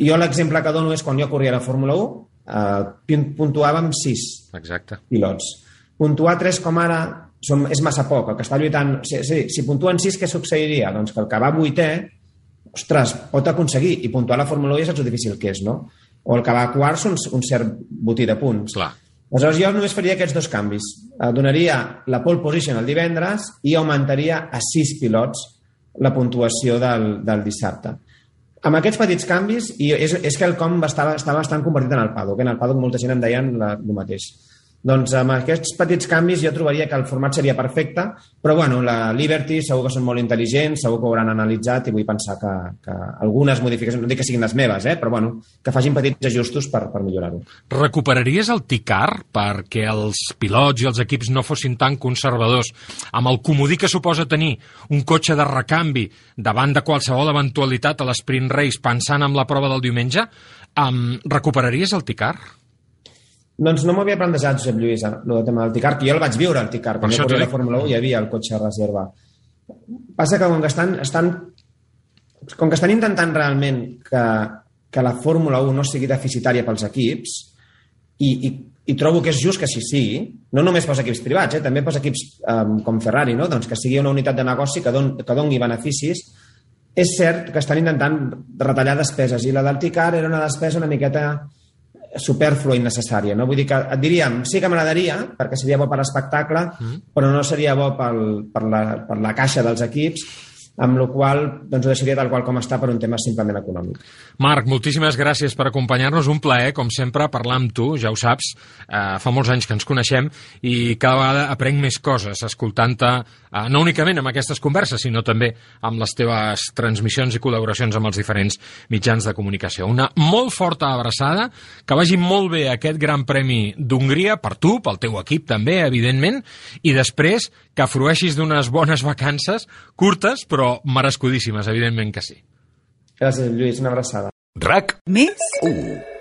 Jo l'exemple que dono és quan jo corria la Fórmula 1, eh, puntuàvem 6 Exacte. pilots. Puntuar 3 com ara som, és massa poc. El que està lluitant... Si, si, si puntuen 6, què succeiria? Doncs que el que va vuitè, ostres, pot aconseguir i puntuar la Fórmula 1 ja saps el difícil que és, no? O el que va a quart un, un cert botí de punts. Clar. Aleshores, jo només faria aquests dos canvis. Eh, donaria la pole position el divendres i augmentaria a sis pilots la puntuació del, del dissabte. Amb aquests petits canvis, i és, és que el com estava, estava bastant convertit en el paddock. En el paddock molta gent em deien la, el mateix. Doncs amb aquests petits canvis jo trobaria que el format seria perfecte, però bueno, la Liberty segur que són molt intel·ligents, segur que ho hauran analitzat i vull pensar que, que algunes modificacions, no dic que siguin les meves, eh, però bueno, que facin petits ajustos per, per millorar-ho. Recuperaries el TICAR perquè els pilots i els equips no fossin tan conservadors amb el comodí que suposa tenir un cotxe de recanvi davant de qualsevol eventualitat a l'sprint race pensant en la prova del diumenge? Um, recuperaries el TICAR? Doncs no m'havia plantejat, Josep Lluís, el tema del que jo el vaig viure, el Ticar. Quan jo corria la Fórmula 1 hi havia el cotxe de reserva. Passa que com que estan, estan, com que estan intentant realment que, que la Fórmula 1 no sigui deficitària pels equips, i, i, i trobo que és just que així sigui, no només pels equips privats, eh, també pels equips um, com Ferrari, no? doncs que sigui una unitat de negoci que, don, que doni beneficis, és cert que estan intentant retallar despeses, i la del Ticar era una despesa una miqueta superflua i innecessària. No? Vull dir que et diríem, sí que m'agradaria, perquè seria bo per l'espectacle, mm. però no seria bo pel, per, la, per la caixa dels equips, amb la qual doncs, ho deixaria tal qual com està per un tema simplement econòmic. Marc, moltíssimes gràcies per acompanyar-nos. Un plaer, com sempre, parlar amb tu, ja ho saps. Eh, fa molts anys que ens coneixem i cada vegada aprenc més coses escoltant-te, eh, no únicament amb aquestes converses, sinó també amb les teves transmissions i col·laboracions amb els diferents mitjans de comunicació. Una molt forta abraçada, que vagi molt bé aquest Gran Premi d'Hongria, per tu, pel teu equip també, evidentment, i després que frueixis d'unes bones vacances, curtes, però merescudíssimes, evidentment que sí. Gràcies, Lluís. Una abraçada. RAC Més? 1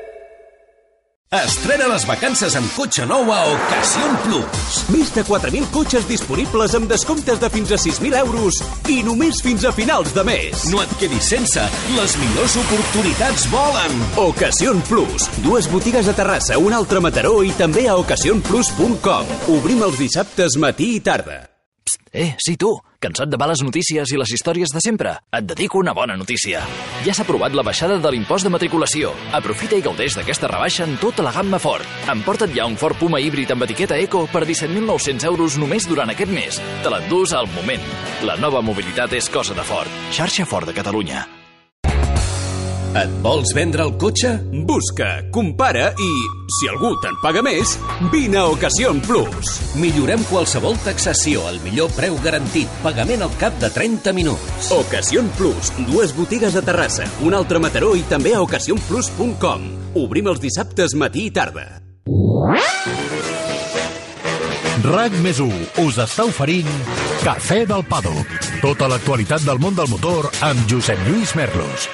Estrena les vacances amb cotxe nou a Ocasión Plus. Més de 4.000 cotxes disponibles amb descomptes de fins a 6.000 euros i només fins a finals de mes. No et quedis sense, les millors oportunitats volen. Ocasión Plus. Dues botigues a Terrassa, una altra a Mataró i també a ocasionplus.com. Obrim els dissabtes matí i tarda. Eh, sí, tu, cansat de males notícies i les històries de sempre? Et dedico una bona notícia. Ja s'ha aprovat la baixada de l'impost de matriculació. Aprofita i gaudeix d'aquesta rebaixa en tota la gamma Ford. Emporta't ja un Ford Puma híbrid amb etiqueta Eco per 17.900 euros només durant aquest mes. Te l'endús al moment. La nova mobilitat és cosa de Ford. Xarxa Ford de Catalunya. Et vols vendre el cotxe? Busca, compara i, si algú te'n paga més, vine a Ocasión Plus. Millorem qualsevol taxació al millor preu garantit. Pagament al cap de 30 minuts. Ocasión Plus. Dues botigues a Terrassa, una altra a Mataró i també a ocasionplus.com. Obrim els dissabtes matí i tarda. RAC més 1 us està oferint Cafè del Pado. Tota l'actualitat del món del motor amb Josep Lluís Merlos.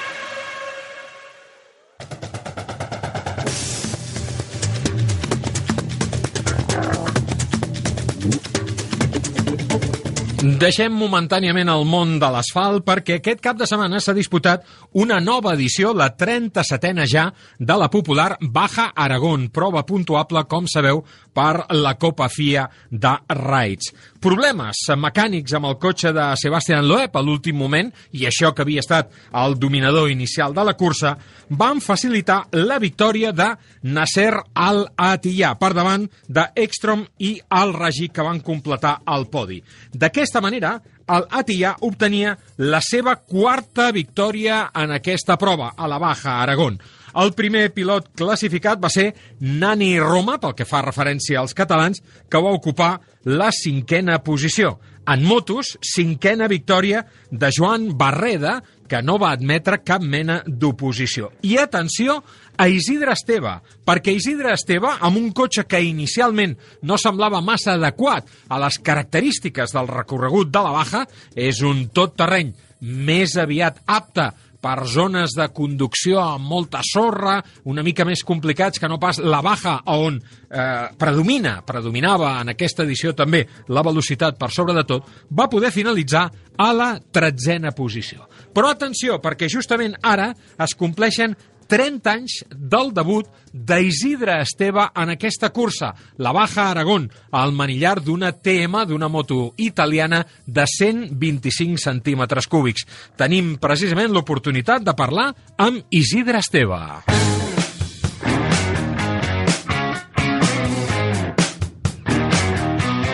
Deixem momentàniament el món de l'asfalt perquè aquest cap de setmana s'ha disputat una nova edició, la 37a ja, de la popular Baja Aragón, prova puntuable, com sabeu, per la Copa FIA de Raids. Problemes mecànics amb el cotxe de Sebastián Loeb a l'últim moment, i això que havia estat el dominador inicial de la cursa, van facilitar la victòria de Nasser Al-Attiyah per davant de i Al-Raji que van completar el podi. D'aquesta manera, el Attiyah obtenia la seva quarta victòria en aquesta prova, a la Baja Aragón. El primer pilot classificat va ser Nani Roma, pel que fa referència als catalans, que va ocupar la cinquena posició. En motos, cinquena victòria de Joan Barreda, que no va admetre cap mena d'oposició. I atenció a Isidre Esteve, perquè Isidre Esteve, amb un cotxe que inicialment no semblava massa adequat a les característiques del recorregut de la Baja, és un tot terreny més aviat apte per zones de conducció amb molta sorra, una mica més complicats que no pas la baja, on eh, predomina, predominava en aquesta edició també la velocitat per sobre de tot, va poder finalitzar a la tretzena posició. Però atenció, perquè justament ara es compleixen 30 anys del debut d'Isidre Esteve en aquesta cursa, la Baja Aragón, al manillar d'una TM, d'una moto italiana de 125 centímetres cúbics. Tenim precisament l'oportunitat de parlar amb Isidre Esteve.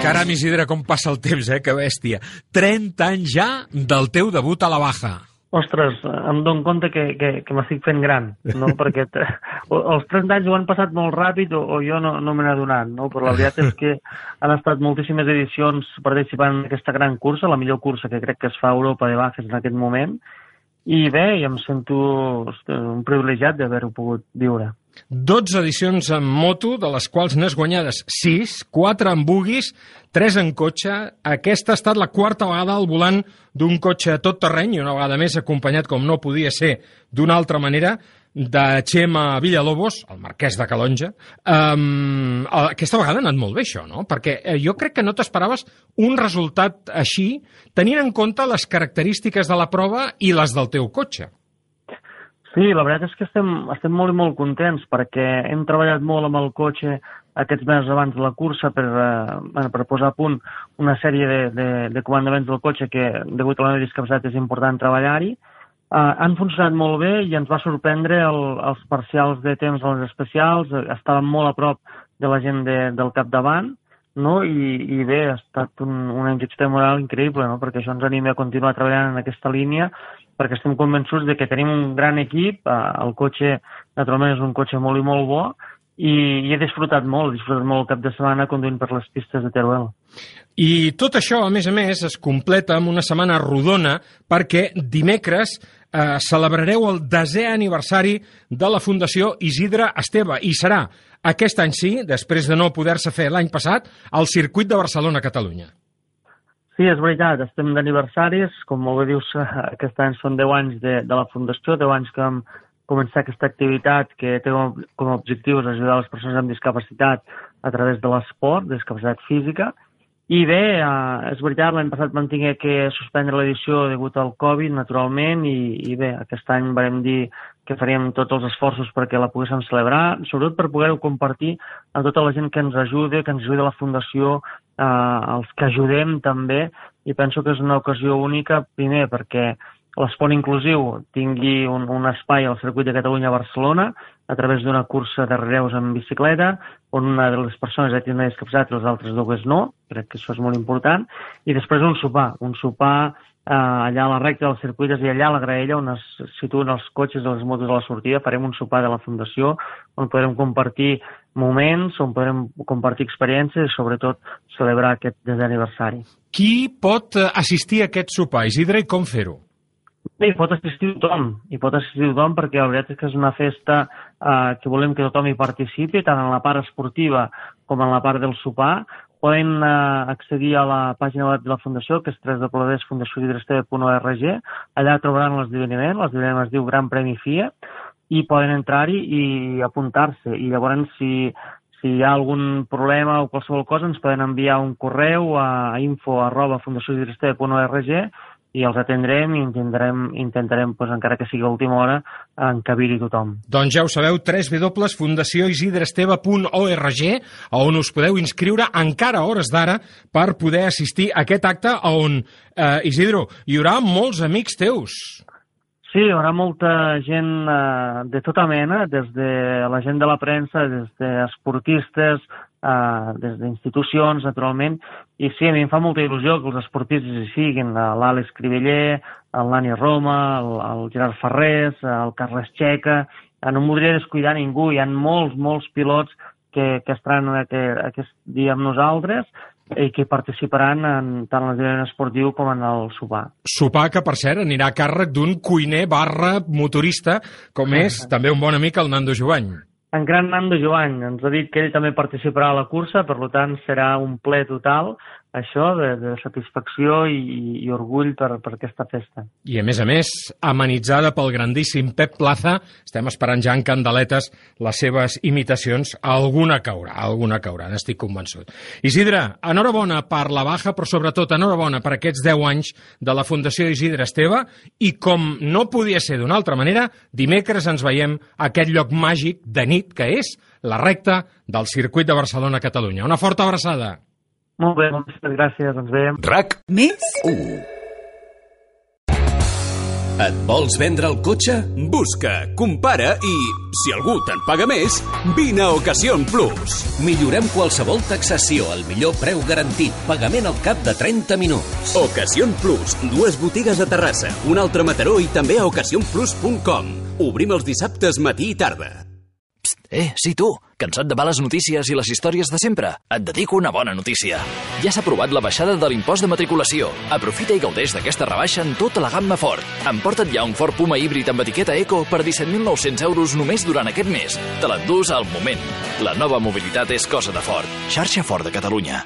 Caram, Isidre, com passa el temps, eh? Que bèstia. 30 anys ja del teu debut a la Baja. Ostres, em dono compte que, que, que m'estic fent gran, no? perquè t- els 30 anys ho han passat molt ràpid o, o jo no, no me n'he adonat, no? però la veritat és que han estat moltíssimes edicions participant en aquesta gran cursa, la millor cursa que crec que es fa a Europa de Bajes en aquest moment, i bé, i em sento un privilegiat d'haver-ho pogut viure. 12 edicions en moto, de les quals n'has guanyades 6, 4 en buguis, 3 en cotxe. Aquesta ha estat la quarta vegada al volant d'un cotxe tot terreny una vegada més acompanyat, com no podia ser d'una altra manera, de Xema Villalobos, el marquès de Calonja. Um, aquesta vegada ha anat molt bé això, no? Perquè eh, jo crec que no t'esperaves un resultat així, tenint en compte les característiques de la prova i les del teu cotxe. Sí, la veritat és que estem, estem molt i molt contents perquè hem treballat molt amb el cotxe aquests mesos abans de la cursa per, eh, bueno, per posar a punt una sèrie de, de, de comandaments del cotxe que, degut a la meva discapacitat, és important treballar-hi. Uh, han funcionat molt bé i ens va sorprendre el, els parcials de temps a les especials. Uh, estàvem molt a prop de la gent de, del capdavant no? I, i bé, ha estat un, una injecció moral increïble, no? perquè això ens anima a continuar treballant en aquesta línia, perquè estem convençuts de que tenim un gran equip, eh, el cotxe, naturalment, és un cotxe molt i molt bo, i, i he disfrutat molt, he disfrutat molt el cap de setmana conduint per les pistes de Teruel. I tot això, a més a més, es completa amb una setmana rodona perquè dimecres eh, celebrareu el desè aniversari de la Fundació Isidre Esteve i serà aquest any sí, després de no poder-se fer l'any passat, al circuit de Barcelona-Catalunya. Sí, és veritat, estem d'aniversaris, com molt bé dius, aquest any són 10 anys de, de la Fundació, 10 anys que vam començar aquesta activitat que té com a objectiu ajudar les persones amb discapacitat a través de l'esport, discapacitat física, i bé, eh, és veritat, l'any passat vam tingué que suspendre l'edició degut al Covid, naturalment, i, i bé, aquest any vam dir que faríem tots els esforços perquè la poguéssim celebrar, sobretot per poder-ho compartir amb tota la gent que ens ajuda, que ens ajuda a la Fundació, eh, els que ajudem també, i penso que és una ocasió única, primer perquè l'esport inclusiu tingui un, un espai al circuit de Catalunya a Barcelona a través d'una cursa de reus en bicicleta, on una de les persones ja té una discapacitat i les altres dues no, crec que això és molt important, i després un sopar, un sopar eh, allà a la recta del circuit, dir, allà a la graella on es situen els cotxes i les motos a la sortida, farem un sopar de la Fundació on podrem compartir moments, on podrem compartir experiències i sobretot celebrar aquest desè aniversari. Qui pot eh, assistir a aquest sopar, Isidre, i com fer-ho? Bé, hi pot assistir tothom, hi pot assistir tothom perquè la veritat és que és una festa eh, que volem que tothom hi participi, tant en la part esportiva com en la part del sopar. Poden eh, accedir a la pàgina web de la Fundació, que és www.fundaciodidresteve.org. Allà trobaran l'esdeveniment, l'esdeveniment es diu Gran Premi FIA, i poden entrar-hi i apuntar-se. I llavors, si, si hi ha algun problema o qualsevol cosa, ens poden enviar un correu a info arroba i els atendrem i intentarem, intentarem pues, encara que sigui a última hora, encabir-hi tothom. Doncs ja ho sabeu, www.fundacioisidresteve.org on us podeu inscriure encara a hores d'ara per poder assistir a aquest acte on, eh, Isidro, hi haurà molts amics teus. Sí, hi haurà molta gent eh, de tota mena, des de la gent de la premsa, des d'esportistes, eh, des d'institucions, naturalment, i sí, a mi em fa molta il·lusió que els esportistes hi siguin, eh, l'Àlex Criveller, el Nani Roma, el, el Gerard Ferrés, el Carles Checa, eh, no em voldria descuidar ningú, hi ha molts, molts pilots que, que estaran aquest, aquest dia amb nosaltres i que participaran en tant l'esdeveniment esportiu com en el sopar. Sopar que, per cert, anirà a càrrec d'un cuiner barra motorista, com és també un bon amic, el Nando Jovany. En gran Nando Joan. Ens ha dit que ell també participarà a la cursa, per tant serà un ple total això de, de satisfacció i, i orgull per, per aquesta festa. I a més a més, amenitzada pel grandíssim Pep Plaza, estem esperant ja en candeletes les seves imitacions. Alguna caurà, alguna caurà, n'estic convençut. Isidre, enhorabona per la baja, però sobretot enhorabona per aquests 10 anys de la Fundació Isidre Esteve i com no podia ser d'una altra manera, dimecres ens veiem a aquest lloc màgic de nit que és la recta del circuit de Barcelona-Catalunya. Una forta abraçada. Molt bé, moltes gràcies, ens veiem. RAC Més? 1 Et vols vendre el cotxe? Busca, compara i, si algú te'n paga més, vine a Ocasión Plus. Millorem qualsevol taxació al millor preu garantit, pagament al cap de 30 minuts. Ocasión Plus, dues botigues a Terrassa, un altre Mataró i també a ocasionplus.com. Obrim els dissabtes matí i tarda. Eh, sí tu, cansat de males notícies i les històries de sempre? Et dedico una bona notícia. Ja s'ha aprovat la baixada de l'impost de matriculació. Aprofita i gaudeix d'aquesta rebaixa en tota la gamma Ford. Emporta't ja un Ford Puma híbrid amb etiqueta Eco per 17.900 euros només durant aquest mes. Te l'endús al moment. La nova mobilitat és cosa de Ford. Xarxa Ford de Catalunya.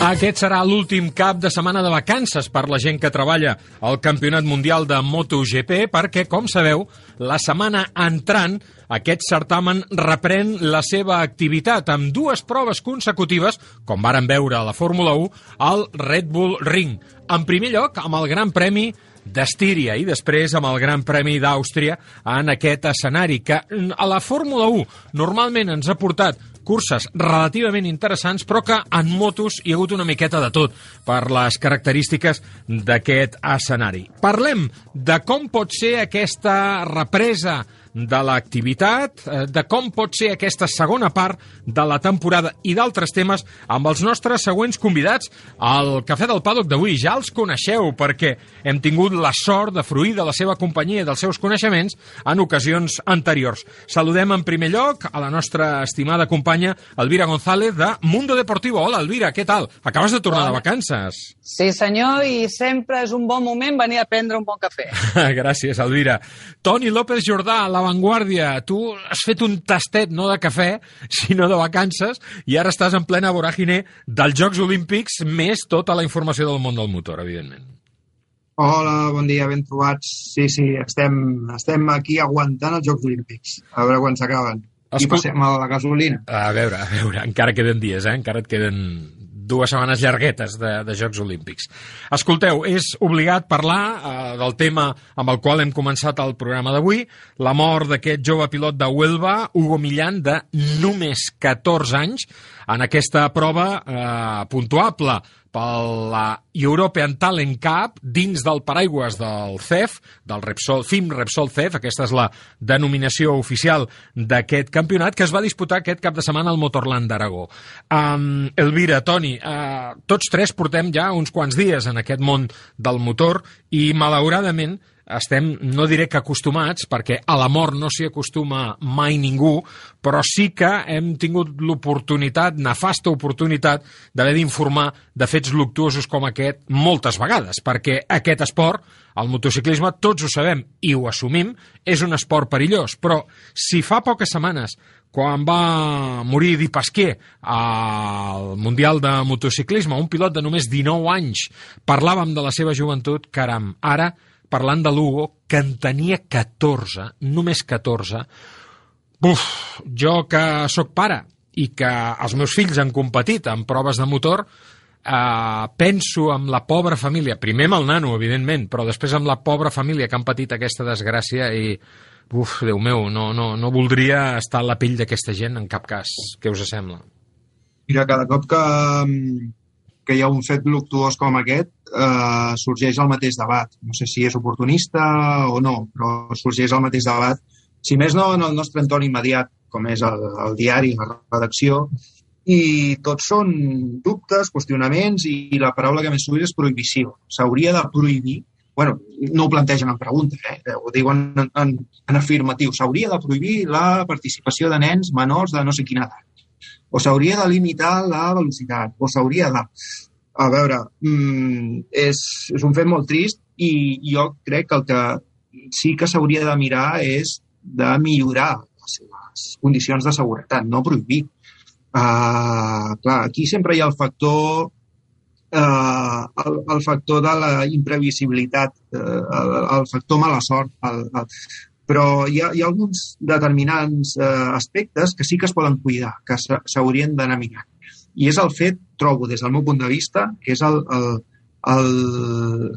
Aquest serà l'últim cap de setmana de vacances per la gent que treballa al Campionat Mundial de MotoGP perquè, com sabeu, la setmana entrant aquest certamen reprèn la seva activitat amb dues proves consecutives, com varen veure a la Fórmula 1, al Red Bull Ring. En primer lloc, amb el Gran Premi d'Estíria i després amb el Gran Premi d'Àustria en aquest escenari que a la Fórmula 1 normalment ens ha portat curses relativament interessants, però que en motos hi ha hagut una miqueta de tot per les característiques d'aquest escenari. Parlem de com pot ser aquesta represa de l'activitat, eh, de com pot ser aquesta segona part de la temporada i d'altres temes amb els nostres següents convidats al Cafè del Paddock d'avui. Ja els coneixeu perquè hem tingut la sort de fruir de la seva companyia i dels seus coneixements en ocasions anteriors. Saludem en primer lloc a la nostra estimada companya Elvira González de Mundo Deportivo. Hola, Elvira, què tal? Acabes de tornar Hola. de vacances. Sí, senyor, i sempre és un bon moment venir a prendre un bon cafè. Gràcies, Elvira. Toni López Jordà, La Vanguardia. Tu has fet un tastet, no de cafè, sinó de vacances, i ara estàs en plena voràgine dels Jocs Olímpics, més tota la informació del món del motor, evidentment. Hola, bon dia, ben trobats. Sí, sí, estem, estem aquí aguantant els Jocs Olímpics. A veure quan s'acaben. I passem a la gasolina. A veure, a veure, encara queden dies, eh? Encara et queden dues setmanes llarguetes de, de Jocs Olímpics. Escolteu, és obligat parlar eh, del tema amb el qual hem començat el programa d'avui, la mort d'aquest jove pilot de Huelva, Hugo Millán, de només 14 anys, en aquesta prova eh, puntuable per la European Talent Cup dins del paraigües del CEF, del Repsol, FIM Repsol CEF, aquesta és la denominació oficial d'aquest campionat, que es va disputar aquest cap de setmana al Motorland d'Aragó. Um, Elvira, Toni, uh, tots tres portem ja uns quants dies en aquest món del motor i, malauradament, estem, no diré que acostumats, perquè a la mort no s'hi acostuma mai ningú, però sí que hem tingut l'oportunitat, nefasta oportunitat, d'haver d'informar de fets luctuosos com aquest moltes vegades, perquè aquest esport, el motociclisme, tots ho sabem i ho assumim, és un esport perillós, però si fa poques setmanes quan va morir Di Pasquer al Mundial de Motociclisme, un pilot de només 19 anys, parlàvem de la seva joventut, caram, ara parlant de Lugo, que en tenia 14, només 14. Buf, jo que sóc pare i que els meus fills han competit en proves de motor, eh, penso en la pobra família, primer amb el nano, evidentment, però després amb la pobra família que han patit aquesta desgràcia i, uf, Déu meu, no, no, no voldria estar a la pell d'aquesta gent en cap cas. Què us sembla? Mira, cada cop que, que hi ha un fet luctuós com aquest, eh, sorgeix el mateix debat. No sé si és oportunista o no, però sorgeix el mateix debat. Si més no, en el nostre entorn immediat, com és el, el diari, la redacció, i tots són dubtes, qüestionaments, i la paraula que més sovint és prohibició. S'hauria de prohibir bueno, no ho plantegen en pregunta, eh? ho diuen en, en, en afirmatiu, s'hauria de prohibir la participació de nens menors de no sé quina edat, o s'hauria de limitar la velocitat, o s'hauria de a veure, mm, és, és un fet molt trist i jo crec que el que sí que s'hauria de mirar és de millorar les seves condicions de seguretat, no prohibir. Uh, clar, aquí sempre hi ha el factor uh, el, el factor de la imprevisibilitat, uh, el, el factor mala sort, el, el, però hi ha, hi ha alguns determinants uh, aspectes que sí que es poden cuidar, que s'haurien d'anar mirant i és el fet, trobo, des del meu punt de vista, que és el, el, el,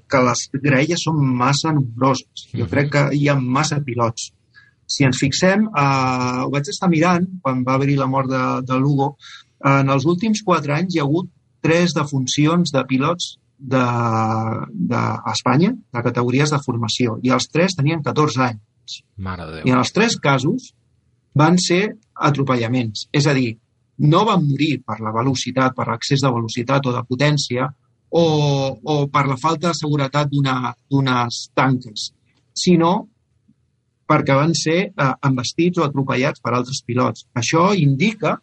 que les graelles són massa nombroses. Jo crec que hi ha massa pilots. Si ens fixem, eh, ho vaig estar mirant quan va haver-hi la mort de, de Lugo, eh, en els últims quatre anys hi ha hagut tres defuncions de pilots d'Espanya, de, de, de categories de formació, i els tres tenien 14 anys. Mare de Déu. I en els tres casos van ser atropellaments. És a dir, no van morir per la velocitat, per l'excés de velocitat o de potència, o, o per la falta de seguretat d'unes tanques, sinó perquè van ser eh, embestits o atropellats per altres pilots. Això indica,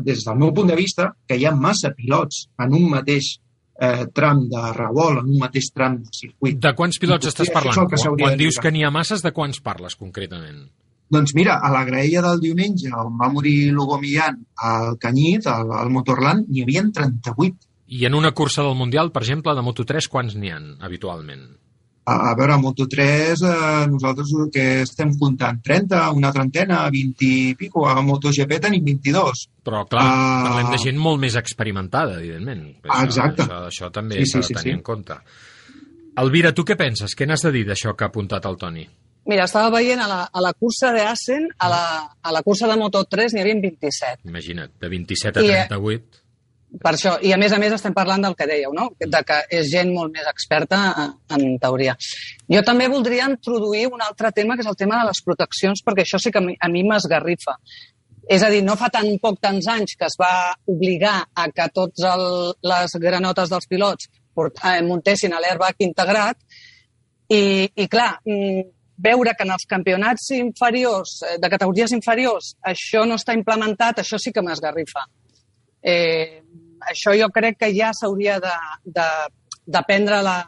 des del meu punt de vista, que hi ha massa pilots en un mateix eh, tram de revolt, en un mateix tram de circuit. De quants pilots estàs parlant? Quan, quan dius que n'hi ha masses, de quants parles concretament? Doncs mira, a la graella del diumenge, on va morir Lugo Millán al Canyit, al, al Motorland, n'hi havia 38. I en una cursa del Mundial, per exemple, de Moto3, quants n'hi han habitualment? A, a veure, a Moto3 eh, nosaltres que estem comptant 30, una trentena, 20 i pico. A MotoGP tenim 22. Però, clar, uh, parlem de gent molt més experimentada, evidentment. Això, exacte. Això, això també sí, s'ha sí, de sí, tenir sí. en compte. Elvira, tu què penses? Què n'has de dir d'això que ha apuntat el Toni? Mira, estava veient a la, a la cursa de Assen, a la, a la cursa de Moto3 n'hi havia 27. Imagina't, de 27 a I, eh, 38. Per això, i a més a més estem parlant del que dèieu, no? de que és gent molt més experta eh, en teoria. Jo també voldria introduir un altre tema, que és el tema de les proteccions, perquè això sí que a mi- m'esgarrifa. És a dir, no fa tan poc tants anys que es va obligar a que tots el, les granotes dels pilots port, eh, muntessin a l'airbag integrat i, i clar, mm, veure que en els campionats inferiors, eh, de categories inferiors, això no està implementat, això sí que m'esgarrifa. Eh, això jo crec que ja s'hauria de, de, de prendre la,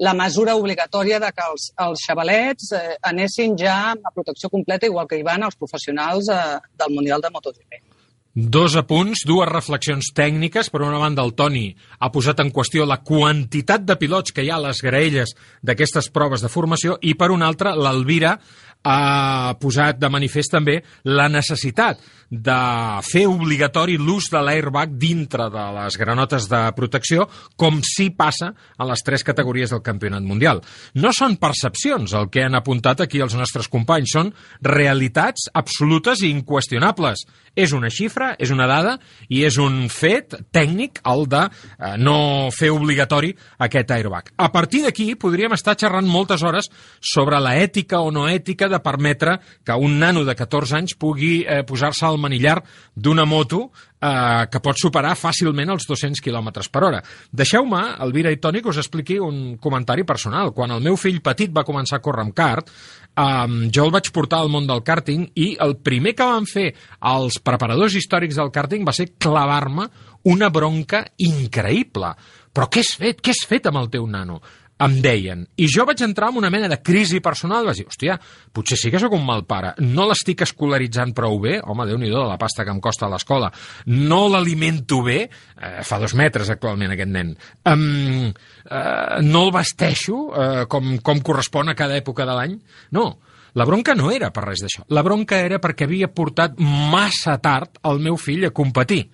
la mesura obligatòria de que els, els xavalets eh, anessin ja amb la protecció completa, igual que hi van els professionals eh, del Mundial de MotoGP. Dos apunts, dues reflexions tècniques. Per una banda, el Toni ha posat en qüestió la quantitat de pilots que hi ha a les graelles d'aquestes proves de formació i, per una altra, l'Alvira ha posat de manifest també la necessitat de fer obligatori l'ús de l'airbag dintre de les granotes de protecció, com sí passa en les tres categories del campionat mundial. No són percepcions el que han apuntat aquí els nostres companys, són realitats absolutes i inqüestionables. És una xifra, és una dada i és un fet tècnic el de eh, no fer obligatori aquest airbag. A partir d'aquí podríem estar xerrant moltes hores sobre la ètica o no ètica de permetre que un nano de 14 anys pugui eh, posar-se al manillar d'una moto eh, que pot superar fàcilment els 200 km per hora. Deixeu-me, Elvira i Toni, que us expliqui un comentari personal. Quan el meu fill petit va començar a córrer amb kart, um, jo el vaig portar al món del karting i el primer que van fer els preparadors històrics del karting va ser clavar-me una bronca increïble. Però què has fet? Què has fet amb el teu nano? Em deien. I jo vaig entrar en una mena de crisi personal. Vaig dir, hòstia, potser sí que sóc un mal pare. No l'estic escolaritzant prou bé. Home, déu nhi de la pasta que em costa a l'escola. No l'alimento bé. Eh, fa dos metres actualment aquest nen. Um, eh, no el vesteixo eh, com, com correspon a cada època de l'any. No, la bronca no era per res d'això. La bronca era perquè havia portat massa tard el meu fill a competir.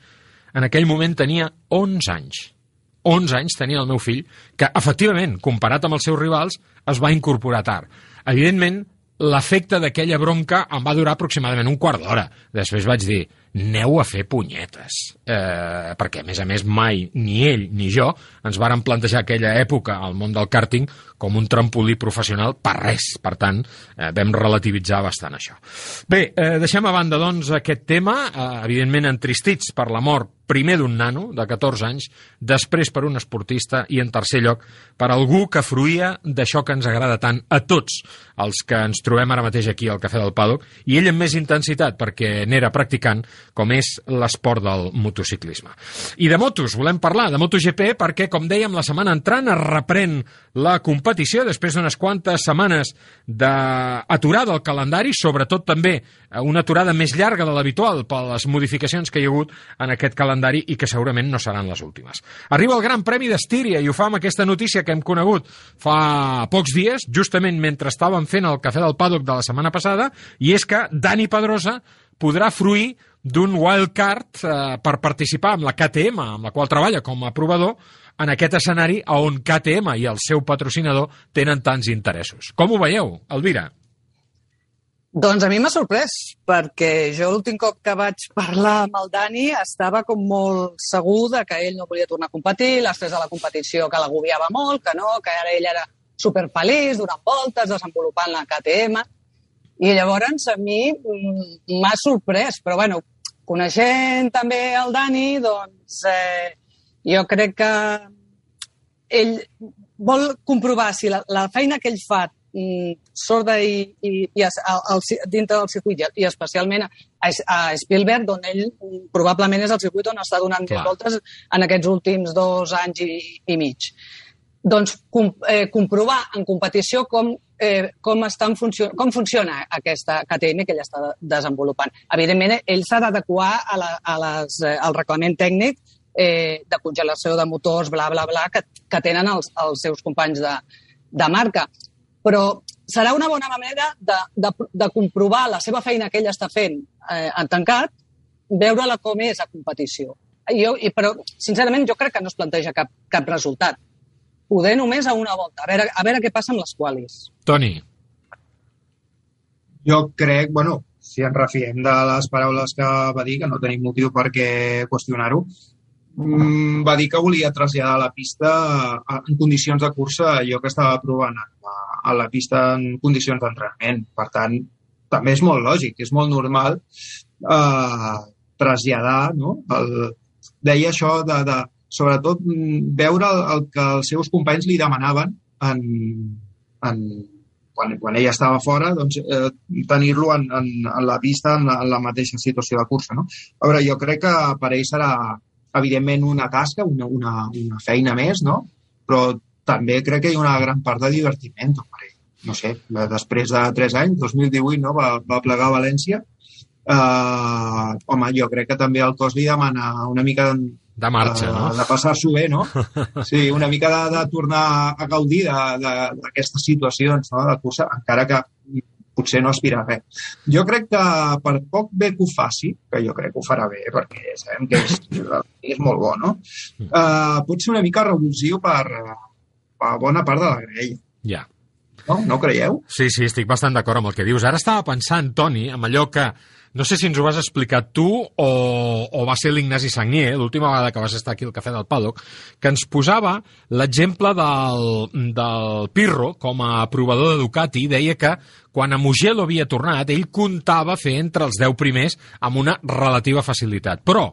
En aquell moment tenia 11 anys. 11 anys tenia el meu fill, que efectivament, comparat amb els seus rivals, es va incorporar tard. Evidentment, l'efecte d'aquella bronca em va durar aproximadament un quart d'hora. Després vaig dir, aneu a fer punyetes. Eh, perquè, a més a més, mai ni ell ni jo ens vàrem plantejar aquella època al món del càrting com un trampolí professional per res. Per tant, eh, vam relativitzar bastant això. Bé, eh, deixem a banda, doncs, aquest tema, eh, evidentment entristits per la mort primer d'un nano de 14 anys, després per un esportista i, en tercer lloc, per algú que fruïa d'això que ens agrada tant a tots els que ens trobem ara mateix aquí al Cafè del Paddock, i ell amb més intensitat, perquè n'era practicant, com és l'esport del motociclisme. I de motos, volem parlar de MotoGP perquè, com dèiem, la setmana entrant es reprèn la competició després d'unes quantes setmanes d'aturada al calendari, sobretot també una aturada més llarga de l'habitual per les modificacions que hi ha hagut en aquest calendari i que segurament no seran les últimes. Arriba el Gran Premi d'Estíria i ho fa amb aquesta notícia que hem conegut fa pocs dies, justament mentre estàvem fent el Cafè del Paddock de la setmana passada, i és que Dani Pedrosa podrà fruir d'un wildcard eh, per participar amb la KTM, amb la qual treballa com a provador, en aquest escenari on KTM i el seu patrocinador tenen tants interessos. Com ho veieu, Elvira? Doncs a mi m'ha sorprès, perquè jo l'últim cop que vaig parlar amb el Dani estava com molt segur de que ell no volia tornar a competir, l'estrès de la competició que l'agobiava molt, que no, que ara ell era superfeliç, donant voltes, desenvolupant la KTM, i llavors a mi mm, m'ha sorprès, però bueno, coneixent també el Dani, doncs eh, jo crec que ell vol comprovar si la, la feina que ell fa sorda i, i, i a, a, dintre del circuit i especialment a, a Spielberg, on ell probablement és el circuit on està donant Clar. voltes en aquests últims dos anys i, i mig. Doncs com, eh, comprovar en competició com, eh, com, estan funcio com funciona aquesta KTM que ell està desenvolupant. Evidentment, ell s'ha d'adequar a la, a les, eh, al reglament tècnic eh, de congelació de motors, bla, bla, bla, que, que tenen els, els seus companys de, de marca. Però serà una bona manera de, de, de comprovar la seva feina que ell està fent eh, en tancat, veure-la com és a competició. Jo, i, però, sincerament, jo crec que no es planteja cap, cap resultat. Poder només a una volta, a veure, a veure què passa amb les qualis. Toni. Jo crec, bueno, si ens refiem de les paraules que va dir, que no tenim motiu per què qüestionar-ho, mm, va dir que volia traslladar la pista en condicions de cursa allò que estava provant a, a la pista en condicions d'entrenament. Per tant, també és molt lògic, és molt normal eh, traslladar no? el, deia això de, de sobretot, veure el, el que els seus companys li demanaven en, en, quan, quan ella estava fora, doncs, eh, tenir-lo en, en, en la pista en la, en la mateixa situació de cursa. No? A veure, jo crec que per ell serà, evidentment, una tasca, una, una, una feina més, no? però també crec que hi ha una gran part de divertiment ell. No sé, després de tres anys, 2018, no? va, va plegar a València, Uh, home, jo crec que també el cos li demana una mica de, de marxa, uh, no? De passar-s'ho bé, no? Sí, una mica de, de tornar a gaudir d'aquestes situacions no? de cursa, encara que potser no aspira a res. Jo crec que per poc bé que ho faci, que jo crec que ho farà bé, perquè sabem que és, és molt bo, no? Uh, pot ser una mica revulsiu per, per bona part de la grella. Ja. No? No creieu? Sí, sí, estic bastant d'acord amb el que dius. Ara estava pensant, Toni, amb allò que no sé si ens ho vas explicar tu o, o va ser l'Ignasi Sanguer, l'última vegada que vas estar aquí al Cafè del Paddock, que ens posava l'exemple del, del Pirro com a provador de Ducati. Deia que quan a Mugello havia tornat, ell comptava fer entre els 10 primers amb una relativa facilitat. Però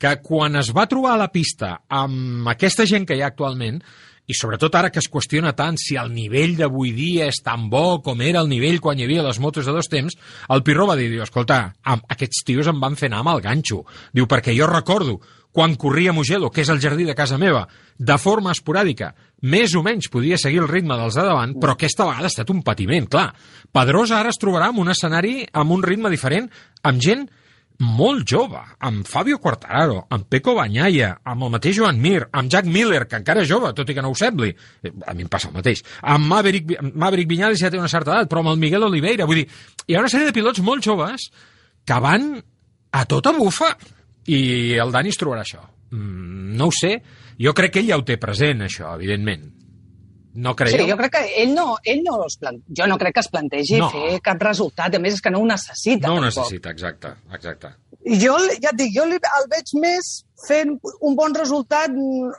que quan es va trobar a la pista amb aquesta gent que hi ha actualment, i sobretot ara que es qüestiona tant si el nivell d'avui dia és tan bo com era el nivell quan hi havia les motos de dos temps, el Pirro va dir, diu, escolta, aquests tios em van fer anar amb el ganxo. Diu, perquè jo recordo quan corria Mugello, que és el jardí de casa meva, de forma esporàdica, més o menys podia seguir el ritme dels de davant, però aquesta vegada ha estat un patiment, clar. Pedrosa ara es trobarà en un escenari amb un ritme diferent, amb gent molt jove, amb Fabio Quartararo, amb Peco Banyaia, amb el mateix Joan Mir, amb Jack Miller, que encara és jove, tot i que no ho sembli. Eh, a mi em passa el mateix. Amb Maverick, Maverick Viñales ja té una certa edat, però amb el Miguel Oliveira. Vull dir, hi ha una sèrie de pilots molt joves que van a tota bufa i el Dani es trobarà això. Mm, no ho sé. Jo crec que ell ja ho té present, això, evidentment. No creieu? Sí, jo crec que ell no, ell no es plan... jo no crec que es plantegi no. fer cap resultat, a més és que no ho necessita. No ho necessita, exacte, exacte. I jo, ja et dic, jo el veig més fent un bon resultat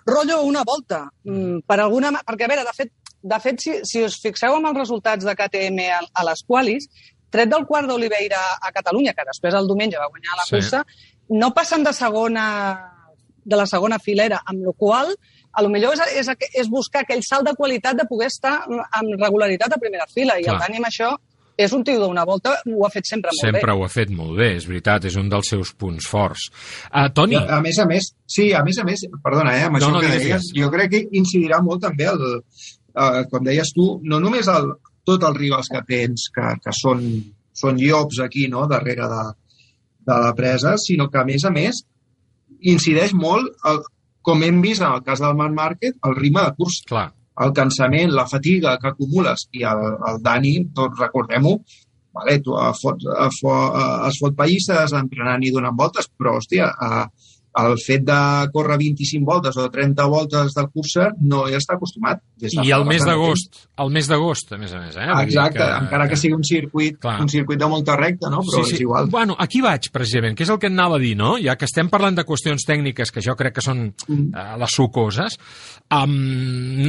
rotllo una volta. Mm. Per alguna... Perquè, a veure, de fet, de fet si, si us fixeu en els resultats de KTM a, a les qualis, tret del quart d'Oliveira a Catalunya, que després el diumenge va guanyar la sí. cursa, no passen de segona de la segona filera, amb la qual a lo millor és, és, és buscar aquell salt de qualitat de poder estar amb regularitat a primera fila. I Clar. el Dani amb això és un tio d'una volta, ho ha fet sempre molt sempre bé. Sempre ho ha fet molt bé, és veritat, és un dels seus punts forts. Uh, Toni? A, a més a més, sí, a més a més, perdona, eh, amb no, això no, que deies, jo crec que incidirà molt també, el, uh, com deies tu, no només el, tot els rivals que tens, que, que són, són llops aquí, no?, darrere de, de la presa, sinó que, a més a més, incideix molt el, com hem vist en el cas del Marc Márquez, el ritme de curs. Clar. El cansament, la fatiga que acumules i el, el Dani, tots recordem-ho, vale, tu fot, fot, es fot pallisses entrenant i donant voltes, però, hòstia, el fet de córrer 25 voltes o 30 voltes de cursa no hi està acostumat. Des de I el mes d'agost, el mes d'agost, a més a més. Eh? Exacte, que... encara que sigui un circuit, Clar. un circuit de molta recta, no? però sí, sí. és igual. Bueno, aquí vaig, precisament, que és el que anava a dir, no? Ja que estem parlant de qüestions tècniques que jo crec que són mm. uh, les sucoses, um,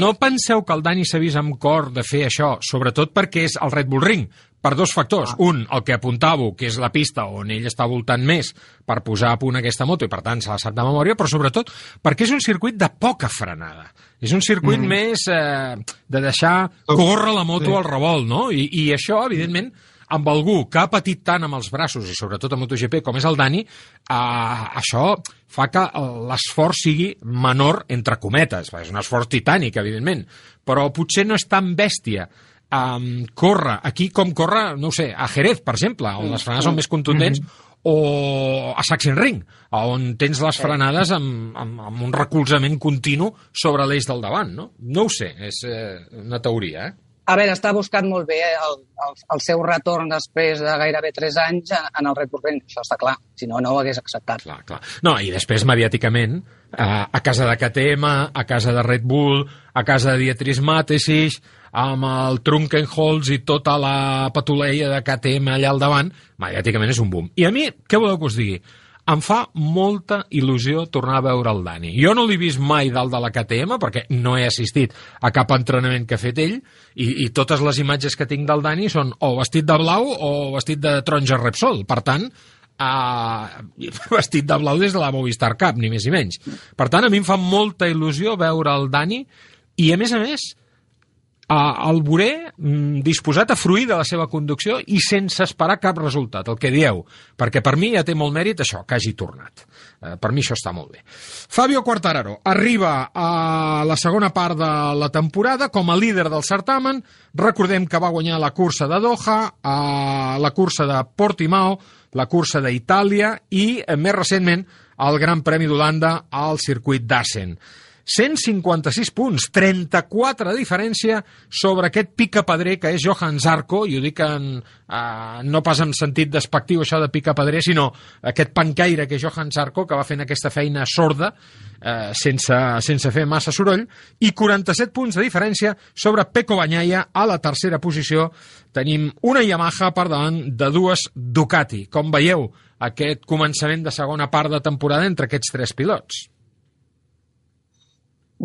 no penseu que el Dani s'ha vist amb cor de fer això, sobretot perquè és el Red Bull Ring, per dos factors. Ah. Un, el que apuntava, que és la pista on ell està voltant més per posar a punt aquesta moto i per tant se la sap de memòria, però sobretot perquè és un circuit de poca frenada. És un circuit mm. més eh, de deixar córrer la moto sí. al revolt, no? I, I això, evidentment, amb algú que ha patit tant amb els braços i sobretot a MotoGP com és el Dani, eh, això fa que l'esforç sigui menor entre cometes. És un esforç titànic, evidentment, però potser no és tan bèstia um, corre aquí com corre, no sé, a Jerez, per exemple, on les frenes són més contundents, o a Sachsenring, on tens les frenades amb, amb, amb un recolzament continu sobre l'eix del davant, no? No ho sé, és eh, una teoria, eh? A veure, està buscat molt bé el, el, el seu retorn després de gairebé 3 anys en el Red Bull Ring. Això està clar, si no, no ho hagués acceptat. Clar, clar. No, i després, mediàticament, a, a casa de KTM, a casa de Red Bull, a casa de Dietrich Matesis, amb el Trunkenholz i tota la patuleia de KTM allà al davant, mediàticament és un boom. I a mi, què voleu que us digui? em fa molta il·lusió tornar a veure el Dani. Jo no l'he vist mai dalt de la KTM, perquè no he assistit a cap entrenament que ha fet ell, i, i totes les imatges que tinc del Dani són o vestit de blau o vestit de taronja Repsol. Per tant, uh, vestit de blau des de la Movistar Cup, ni més ni menys. Per tant, a mi em fa molta il·lusió veure el Dani, i a més a més, El veuré mm, disposat a fruir de la seva conducció i sense esperar cap resultat, el que dieu, perquè per mi ja té molt mèrit això, que hagi tornat. Uh, per mi això està molt bé. Fabio Quartararo arriba a la segona part de la temporada com a líder del certamen. Recordem que va guanyar la cursa de Doha, uh, la cursa de Portimao, la cursa d'Itàlia i, uh, més recentment, el Gran Premi d'Holanda al circuit d'Assen. 156 punts, 34 de diferència sobre aquest pica-pedrer que és Johan Zarco, i ho dic en, eh, no pas en sentit despectiu això de pica-pedrer, sinó aquest pancaire que és Johan Zarco, que va fent aquesta feina sorda, eh, sense, sense fer massa soroll, i 47 punts de diferència sobre Peko Banyaia a la tercera posició. Tenim una Yamaha per davant de dues Ducati. Com veieu, aquest començament de segona part de temporada entre aquests tres pilots?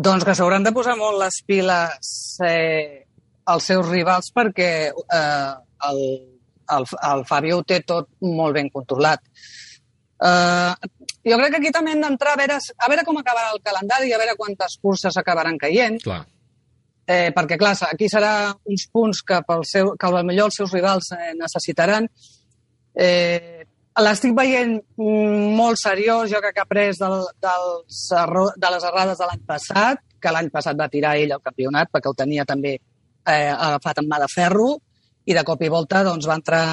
Doncs que s'hauran de posar molt les piles eh, els seus rivals perquè eh, el, el, el Fabio ho té tot molt ben controlat. Eh, jo crec que aquí també hem d'entrar a veure, a veure com acabarà el calendari i a veure quantes curses acabaran caient. Clar. Eh, perquè, clar, aquí serà uns punts que, pel seu, que millor els seus rivals eh, necessitaran. Eh, l'estic veient molt seriós, jo crec que ha pres del, dels de les errades de l'any passat, que l'any passat va tirar ell el campionat perquè el tenia també eh, agafat en mà de ferro, i de cop i volta doncs, va entrar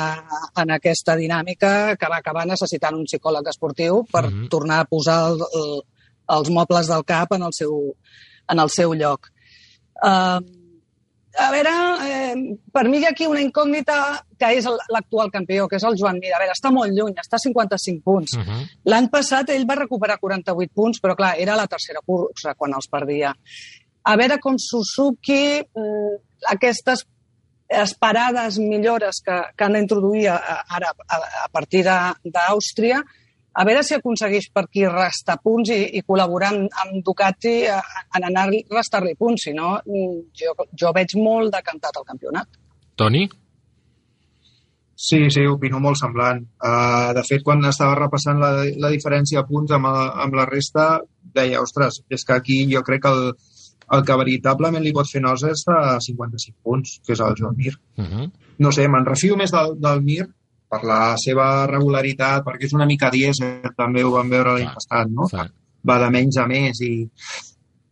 en aquesta dinàmica que va acabar necessitant un psicòleg esportiu per mm -hmm. tornar a posar el, el, els mobles del cap en el seu, en el seu lloc. Uh, a veure, eh, per mi hi ha aquí una incògnita que és l'actual campió, que és el Joan Mir. A veure, està molt lluny, està a 55 punts. Uh -huh. L'any passat ell va recuperar 48 punts, però clar, era la tercera cursa quan els perdia. A veure com Suzuki, eh, aquestes esperades millores que, que han d'introduir ara a, a partir d'Àustria, a veure si aconsegueix per aquí restar punts i, i col·laborar amb, amb Ducati en anar a restar-li punts. Si no, jo, jo veig molt decantat el campionat. Toni? Sí, sí, opino molt semblant. Uh, de fet, quan estava repassant la, la diferència de punts amb, amb la resta, deia, ostres, és que aquí jo crec que el, el que veritablement li pot fer nosa és a 55 punts, que és el Joan Mir. Uh -huh. No sé, me'n refio més del, del Mir per la seva regularitat, perquè és una mica dièsel, també ho vam veure l'any passat, no? Sí. Va de menys a més i,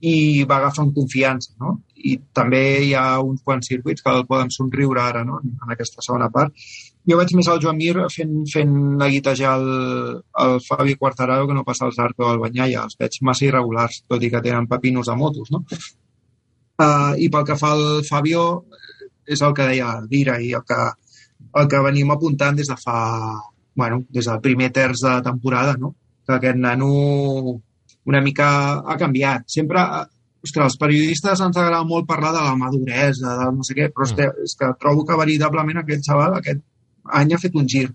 i va agafant confiança, no? I també hi ha uns quants circuits que el poden somriure ara, no?, en aquesta segona part. Jo veig més el Joan Mir fent, fent neguitejar el, el Fabi Quartararo que no passa el Zarco o el Banyaia. Els veig massa irregulars, tot i que tenen pepinos a motos, no? Uh, I pel que fa al Fabio, és el que deia Dira i el que el que venim apuntant des de fa, bueno, des del primer terç de temporada, no? que aquest nano una mica ha canviat. Sempre, ostres, els periodistes ens agrada molt parlar de la maduresa, de no sé què, però mm. és que trobo que veritablement aquest xaval aquest any ha fet un gir.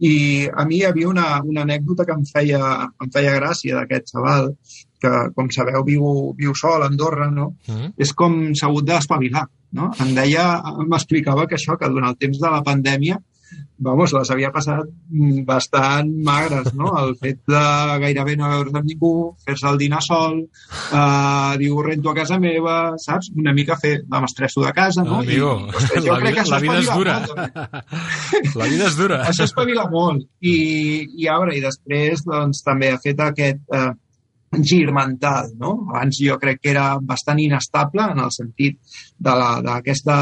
I a mi hi havia una, una anècdota que em feia, em feia gràcia d'aquest xaval, que, com sabeu, viu, viu sol a Andorra, no? Mm. És com s'ha hagut d'espavilar, no? Em deia, m'explicava que això, que durant el temps de la pandèmia, vamos, les havia passat bastant magres, no? El fet de gairebé no veure's amb ningú, fer-se el dinar sol, eh, diu, rento a casa meva, saps? Una mica fer, de m'estresso de casa, no? no amigo, I, ostres, jo la, crec que la vida és dura. Molt, la vida és dura. Això espavila molt. I, i a veure, i després, doncs, també ha fet aquest... Eh, gir mental. No? Abans jo crec que era bastant inestable en el sentit d'aquesta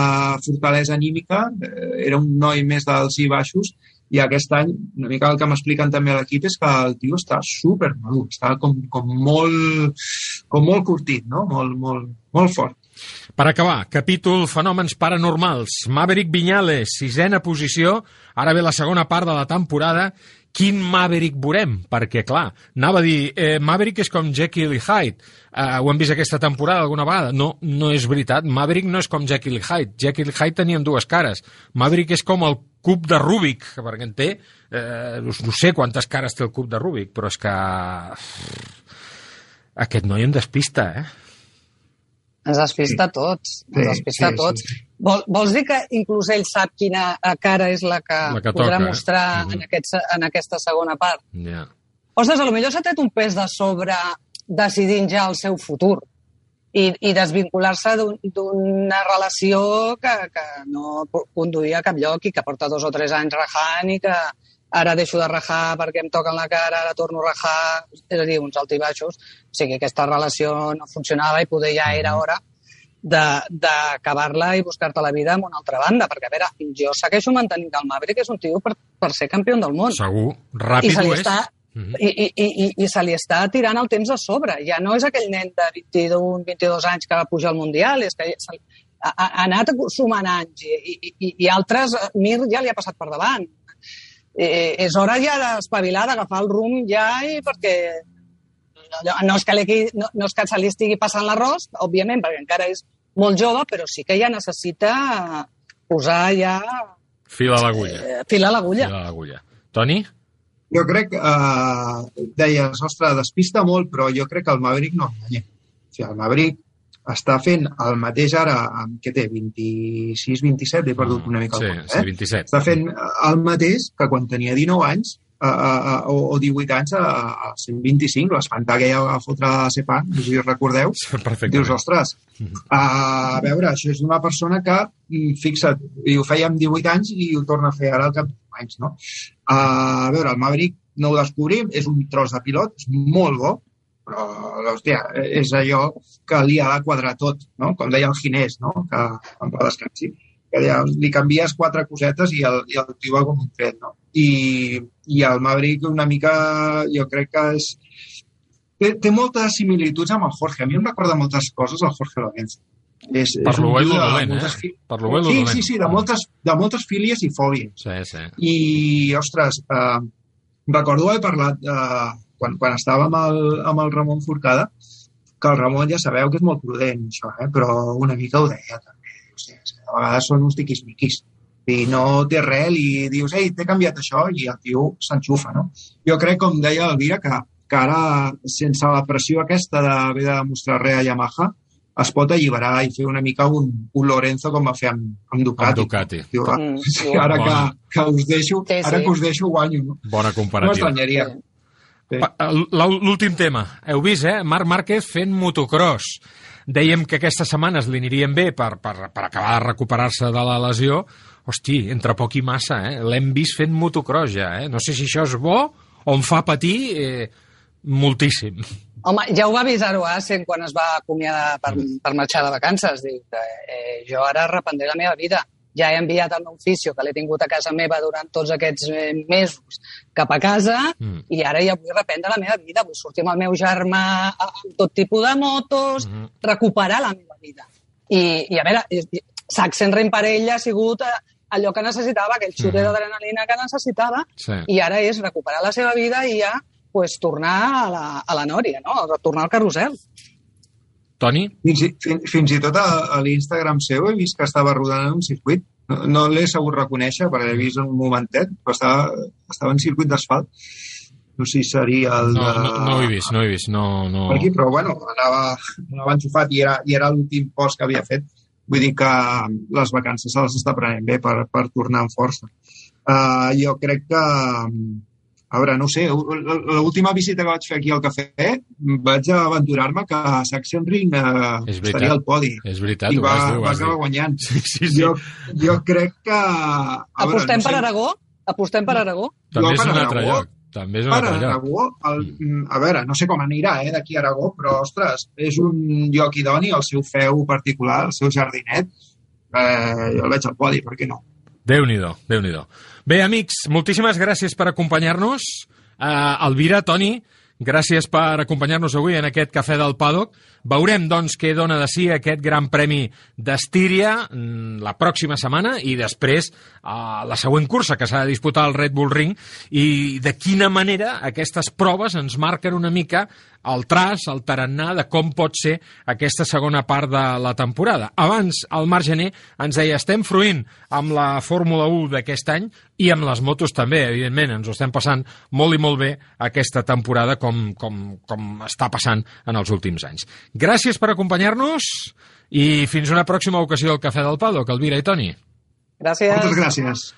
fortalesa anímica, eh, era un noi més d'alts i baixos, i aquest any, una mica el que m'expliquen també a l'equip és que el tio està super madur, està com, com, molt, com molt curtit, no? molt, molt, molt fort. Per acabar, capítol Fenòmens Paranormals. Maverick Viñales, sisena posició. Ara ve la segona part de la temporada. Quin Maverick veurem? Perquè, clar, anava a dir, eh, Maverick és com Jekyll i Hyde. Eh, ho hem vist aquesta temporada alguna vegada. No, no és veritat. Maverick no és com Jekyll i Hyde. Jekyll i Hyde tenien dues cares. Maverick és com el cub de Rubik, perquè en té... Eh, no sé quantes cares té el cub de Rubik, però és que... Aquest noi em despista, eh? Ens despista sí. tots. Ens sí, despista sí, tots. Sí, sí. Vol, vols dir que inclús ell sap quina eh, cara és la que, la que podrà toca, mostrar eh? en, aquest, en aquesta segona part? Yeah. Ostres, potser s'ha tret un pes de sobre decidint ja el seu futur i, i desvincular-se d'una un, relació que, que no conduïa a cap lloc i que porta dos o tres anys rajant i que ara deixo de rajar perquè em toquen la cara, ara torno a rajar, és a dir, uns alts i baixos. O sigui, aquesta relació no funcionava i poder ja era hora d'acabar-la i buscar-te la vida en una altra banda, perquè, a veure, jo segueixo mantenint que el Maverick és un tio per, per ser campió del món. Segur, ràpid I se li ho és. està, Mm -hmm. i, i, i, i se li està tirant el temps a sobre. Ja no és aquell nen de 21, 22 anys que va pujar al Mundial, és que se, ha, ha anat sumant anys i, i, i, i altres, Mir ja li ha passat per davant. Eh, és hora ja d'espavilar, d'agafar el rumb ja i perquè no és, que no, no és que se li estigui passant l'arròs, òbviament, perquè encara és molt jove, però sí que ja necessita posar ja... Fil a l'agulla. Eh, fil a l'agulla. Fil a l'agulla. Toni? Jo crec, eh, deies, ostres, despista molt, però jo crec que el Maverick no enganya. O sigui, el Maverick està fent el mateix ara, amb, què té, 26, 27, he perdut una mica sí, el compte, sí, eh? 27. Està fent el mateix que quan tenia 19 anys a, a, a, o, o 18 anys a, a 125, l'espantar que ja va fotre a Sepan, no sé si us recordeu, dius, ostres, a veure, això és una persona que, fixa't, i ho feia amb 18 anys i ho torna a fer ara al cap d'anys, no? A veure, el Maverick no ho descobrim, és un tros de pilot, és molt bo, però, hòstia, és allò que li ha de quadrar tot, no? Com deia el Ginés, no? Que en va descansi, que li canvies quatre cosetes i el, i el tio va com un tret, no? I, I el Maverick una mica, jo crec que és... Té, té moltes similituds amb el Jorge. A mi em recorda moltes coses el Jorge Lorenzo. És, Per lo bé i lo de dolent, moltes eh? fi- Per lo bé i lo Sí, dolent. sí, sí, de moltes, de moltes fílies i fòbies. Sí, sí. I, ostres, eh, recordo haver parlat eh, quan, quan estava amb el, amb el Ramon Forcada, que el Ramon ja sabeu que és molt prudent, això, eh? però una mica ho deia també. A vegades són uns tiquismiquis. I no té res i dius, ei, t'he canviat això, i el tio s'enxufa, no? Jo crec, com deia l'Elvira, que, que ara, sense la pressió aquesta d'haver de demostrar res a Yamaha, es pot alliberar i fer una mica un, un Lorenzo com va fer amb, amb Ducati. Amb Ducati. Diu, Mm, sí, ara que, Bona. que us deixo, Sí, ara sí. que us deixo guanyo, no? Bona No comparativa. m'estranyaria. Sí. L'últim tema. Heu vist, eh? Marc Márquez fent motocross. Dèiem que aquestes setmanes li anirien bé per, per, per acabar de recuperar-se de la lesió. Hosti, entre poc i massa, eh? L'hem vist fent motocross ja, eh? No sé si això és bo o em fa patir eh, moltíssim. Home, ja ho va avisar Oasen quan es va acomiadar per, per marxar de vacances. Diu eh, jo ara reprendré la meva vida. Ja he enviat el meu oficio, que l'he tingut a casa meva durant tots aquests eh, mesos, cap a casa, Mm. i ara ja vull reprendre la meva vida. Vull sortir amb el meu germà amb tot tipus de motos, Mhm. recuperar la meva vida. I, i a veure, per ell ha sigut eh, allò que necessitava, aquell xute Mhm. d'adrenalina que necessitava, Sí. i ara és recuperar la seva vida i ja pues, tornar a la, a la nòria, no? tornar al carrusel. Toni? Fins, i- fins, fins i tot a, a l'Instagram seu he vist que estava rodant en un circuit. No, no l'he sabut reconèixer perquè he vist un momentet, però estava, estava en circuit d'asfalt. No sé si seria el No, de... no, no ho he vist, no ho he vist. No, no... per aquí, però bueno, anava, anava enxufat i era, i era l'últim post que havia fet. Vull dir que les vacances se les està prenent bé per, per tornar amb força. Uh, jo crec que, a veure, no ho sé, l'última visita que vaig fer aquí al cafè vaig aventurar-me que uh, És veritat. estaria al podi És veritat, i ho va, vas dir, ho va vas dir. acabar guanyant. Sí, sí, sí. Jo, jo crec que... a veure, Apostem no sé, per Aragó? Apostem per Aragó? També Jo és un altre lloc. També és un Per altre lloc. Aragó, el, a veure, no sé com anirà eh, d'aquí a Aragó, però, ostres, és un lloc idoni, el seu feu particular, el seu jardinet, eh, jo el veig al podi, per què no? Déu-n'hi-do, déu nhi déu Bé, amics, moltíssimes gràcies per acompanyar-nos. Uh, Elvira, Toni, gràcies per acompanyar-nos avui en aquest Cafè del Paddock. Veurem, doncs, què dona de si aquest Gran Premi d'Estíria mm, la pròxima setmana i després uh, la següent cursa que s'ha de disputar al Red Bull Ring i de quina manera aquestes proves ens marquen una mica el traç, el tarannà de com pot ser aquesta segona part de la temporada. Abans, el Marc Gené ens deia estem fruint amb la Fórmula 1 d'aquest any i amb les motos també, evidentment. Ens ho estem passant molt i molt bé aquesta temporada com, com, com està passant en els últims anys. Gràcies per acompanyar-nos i fins una pròxima ocasió al Cafè del Pado, Calvira i Toni. Gràcies. Moltes gràcies.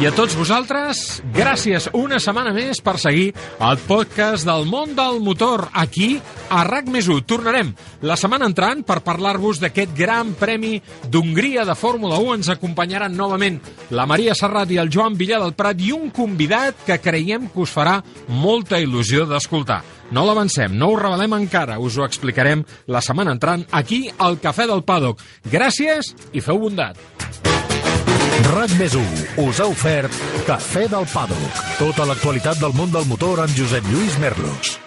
I a tots vosaltres, gràcies una setmana més per seguir el podcast del món del motor aquí a RAC més 1. Tornarem la setmana entrant per parlar-vos d'aquest gran premi d'Hongria de Fórmula 1. Ens acompanyaran novament la Maria Serrat i el Joan Villar del Prat i un convidat que creiem que us farà molta il·lusió d'escoltar. No l'avancem, no ho revelem encara, us ho explicarem la setmana entrant aquí al Cafè del Paddock. Gràcies i feu bondat. RAC més us ha ofert Cafè del Paddock. Tota l'actualitat del món del motor amb Josep Lluís Merlos.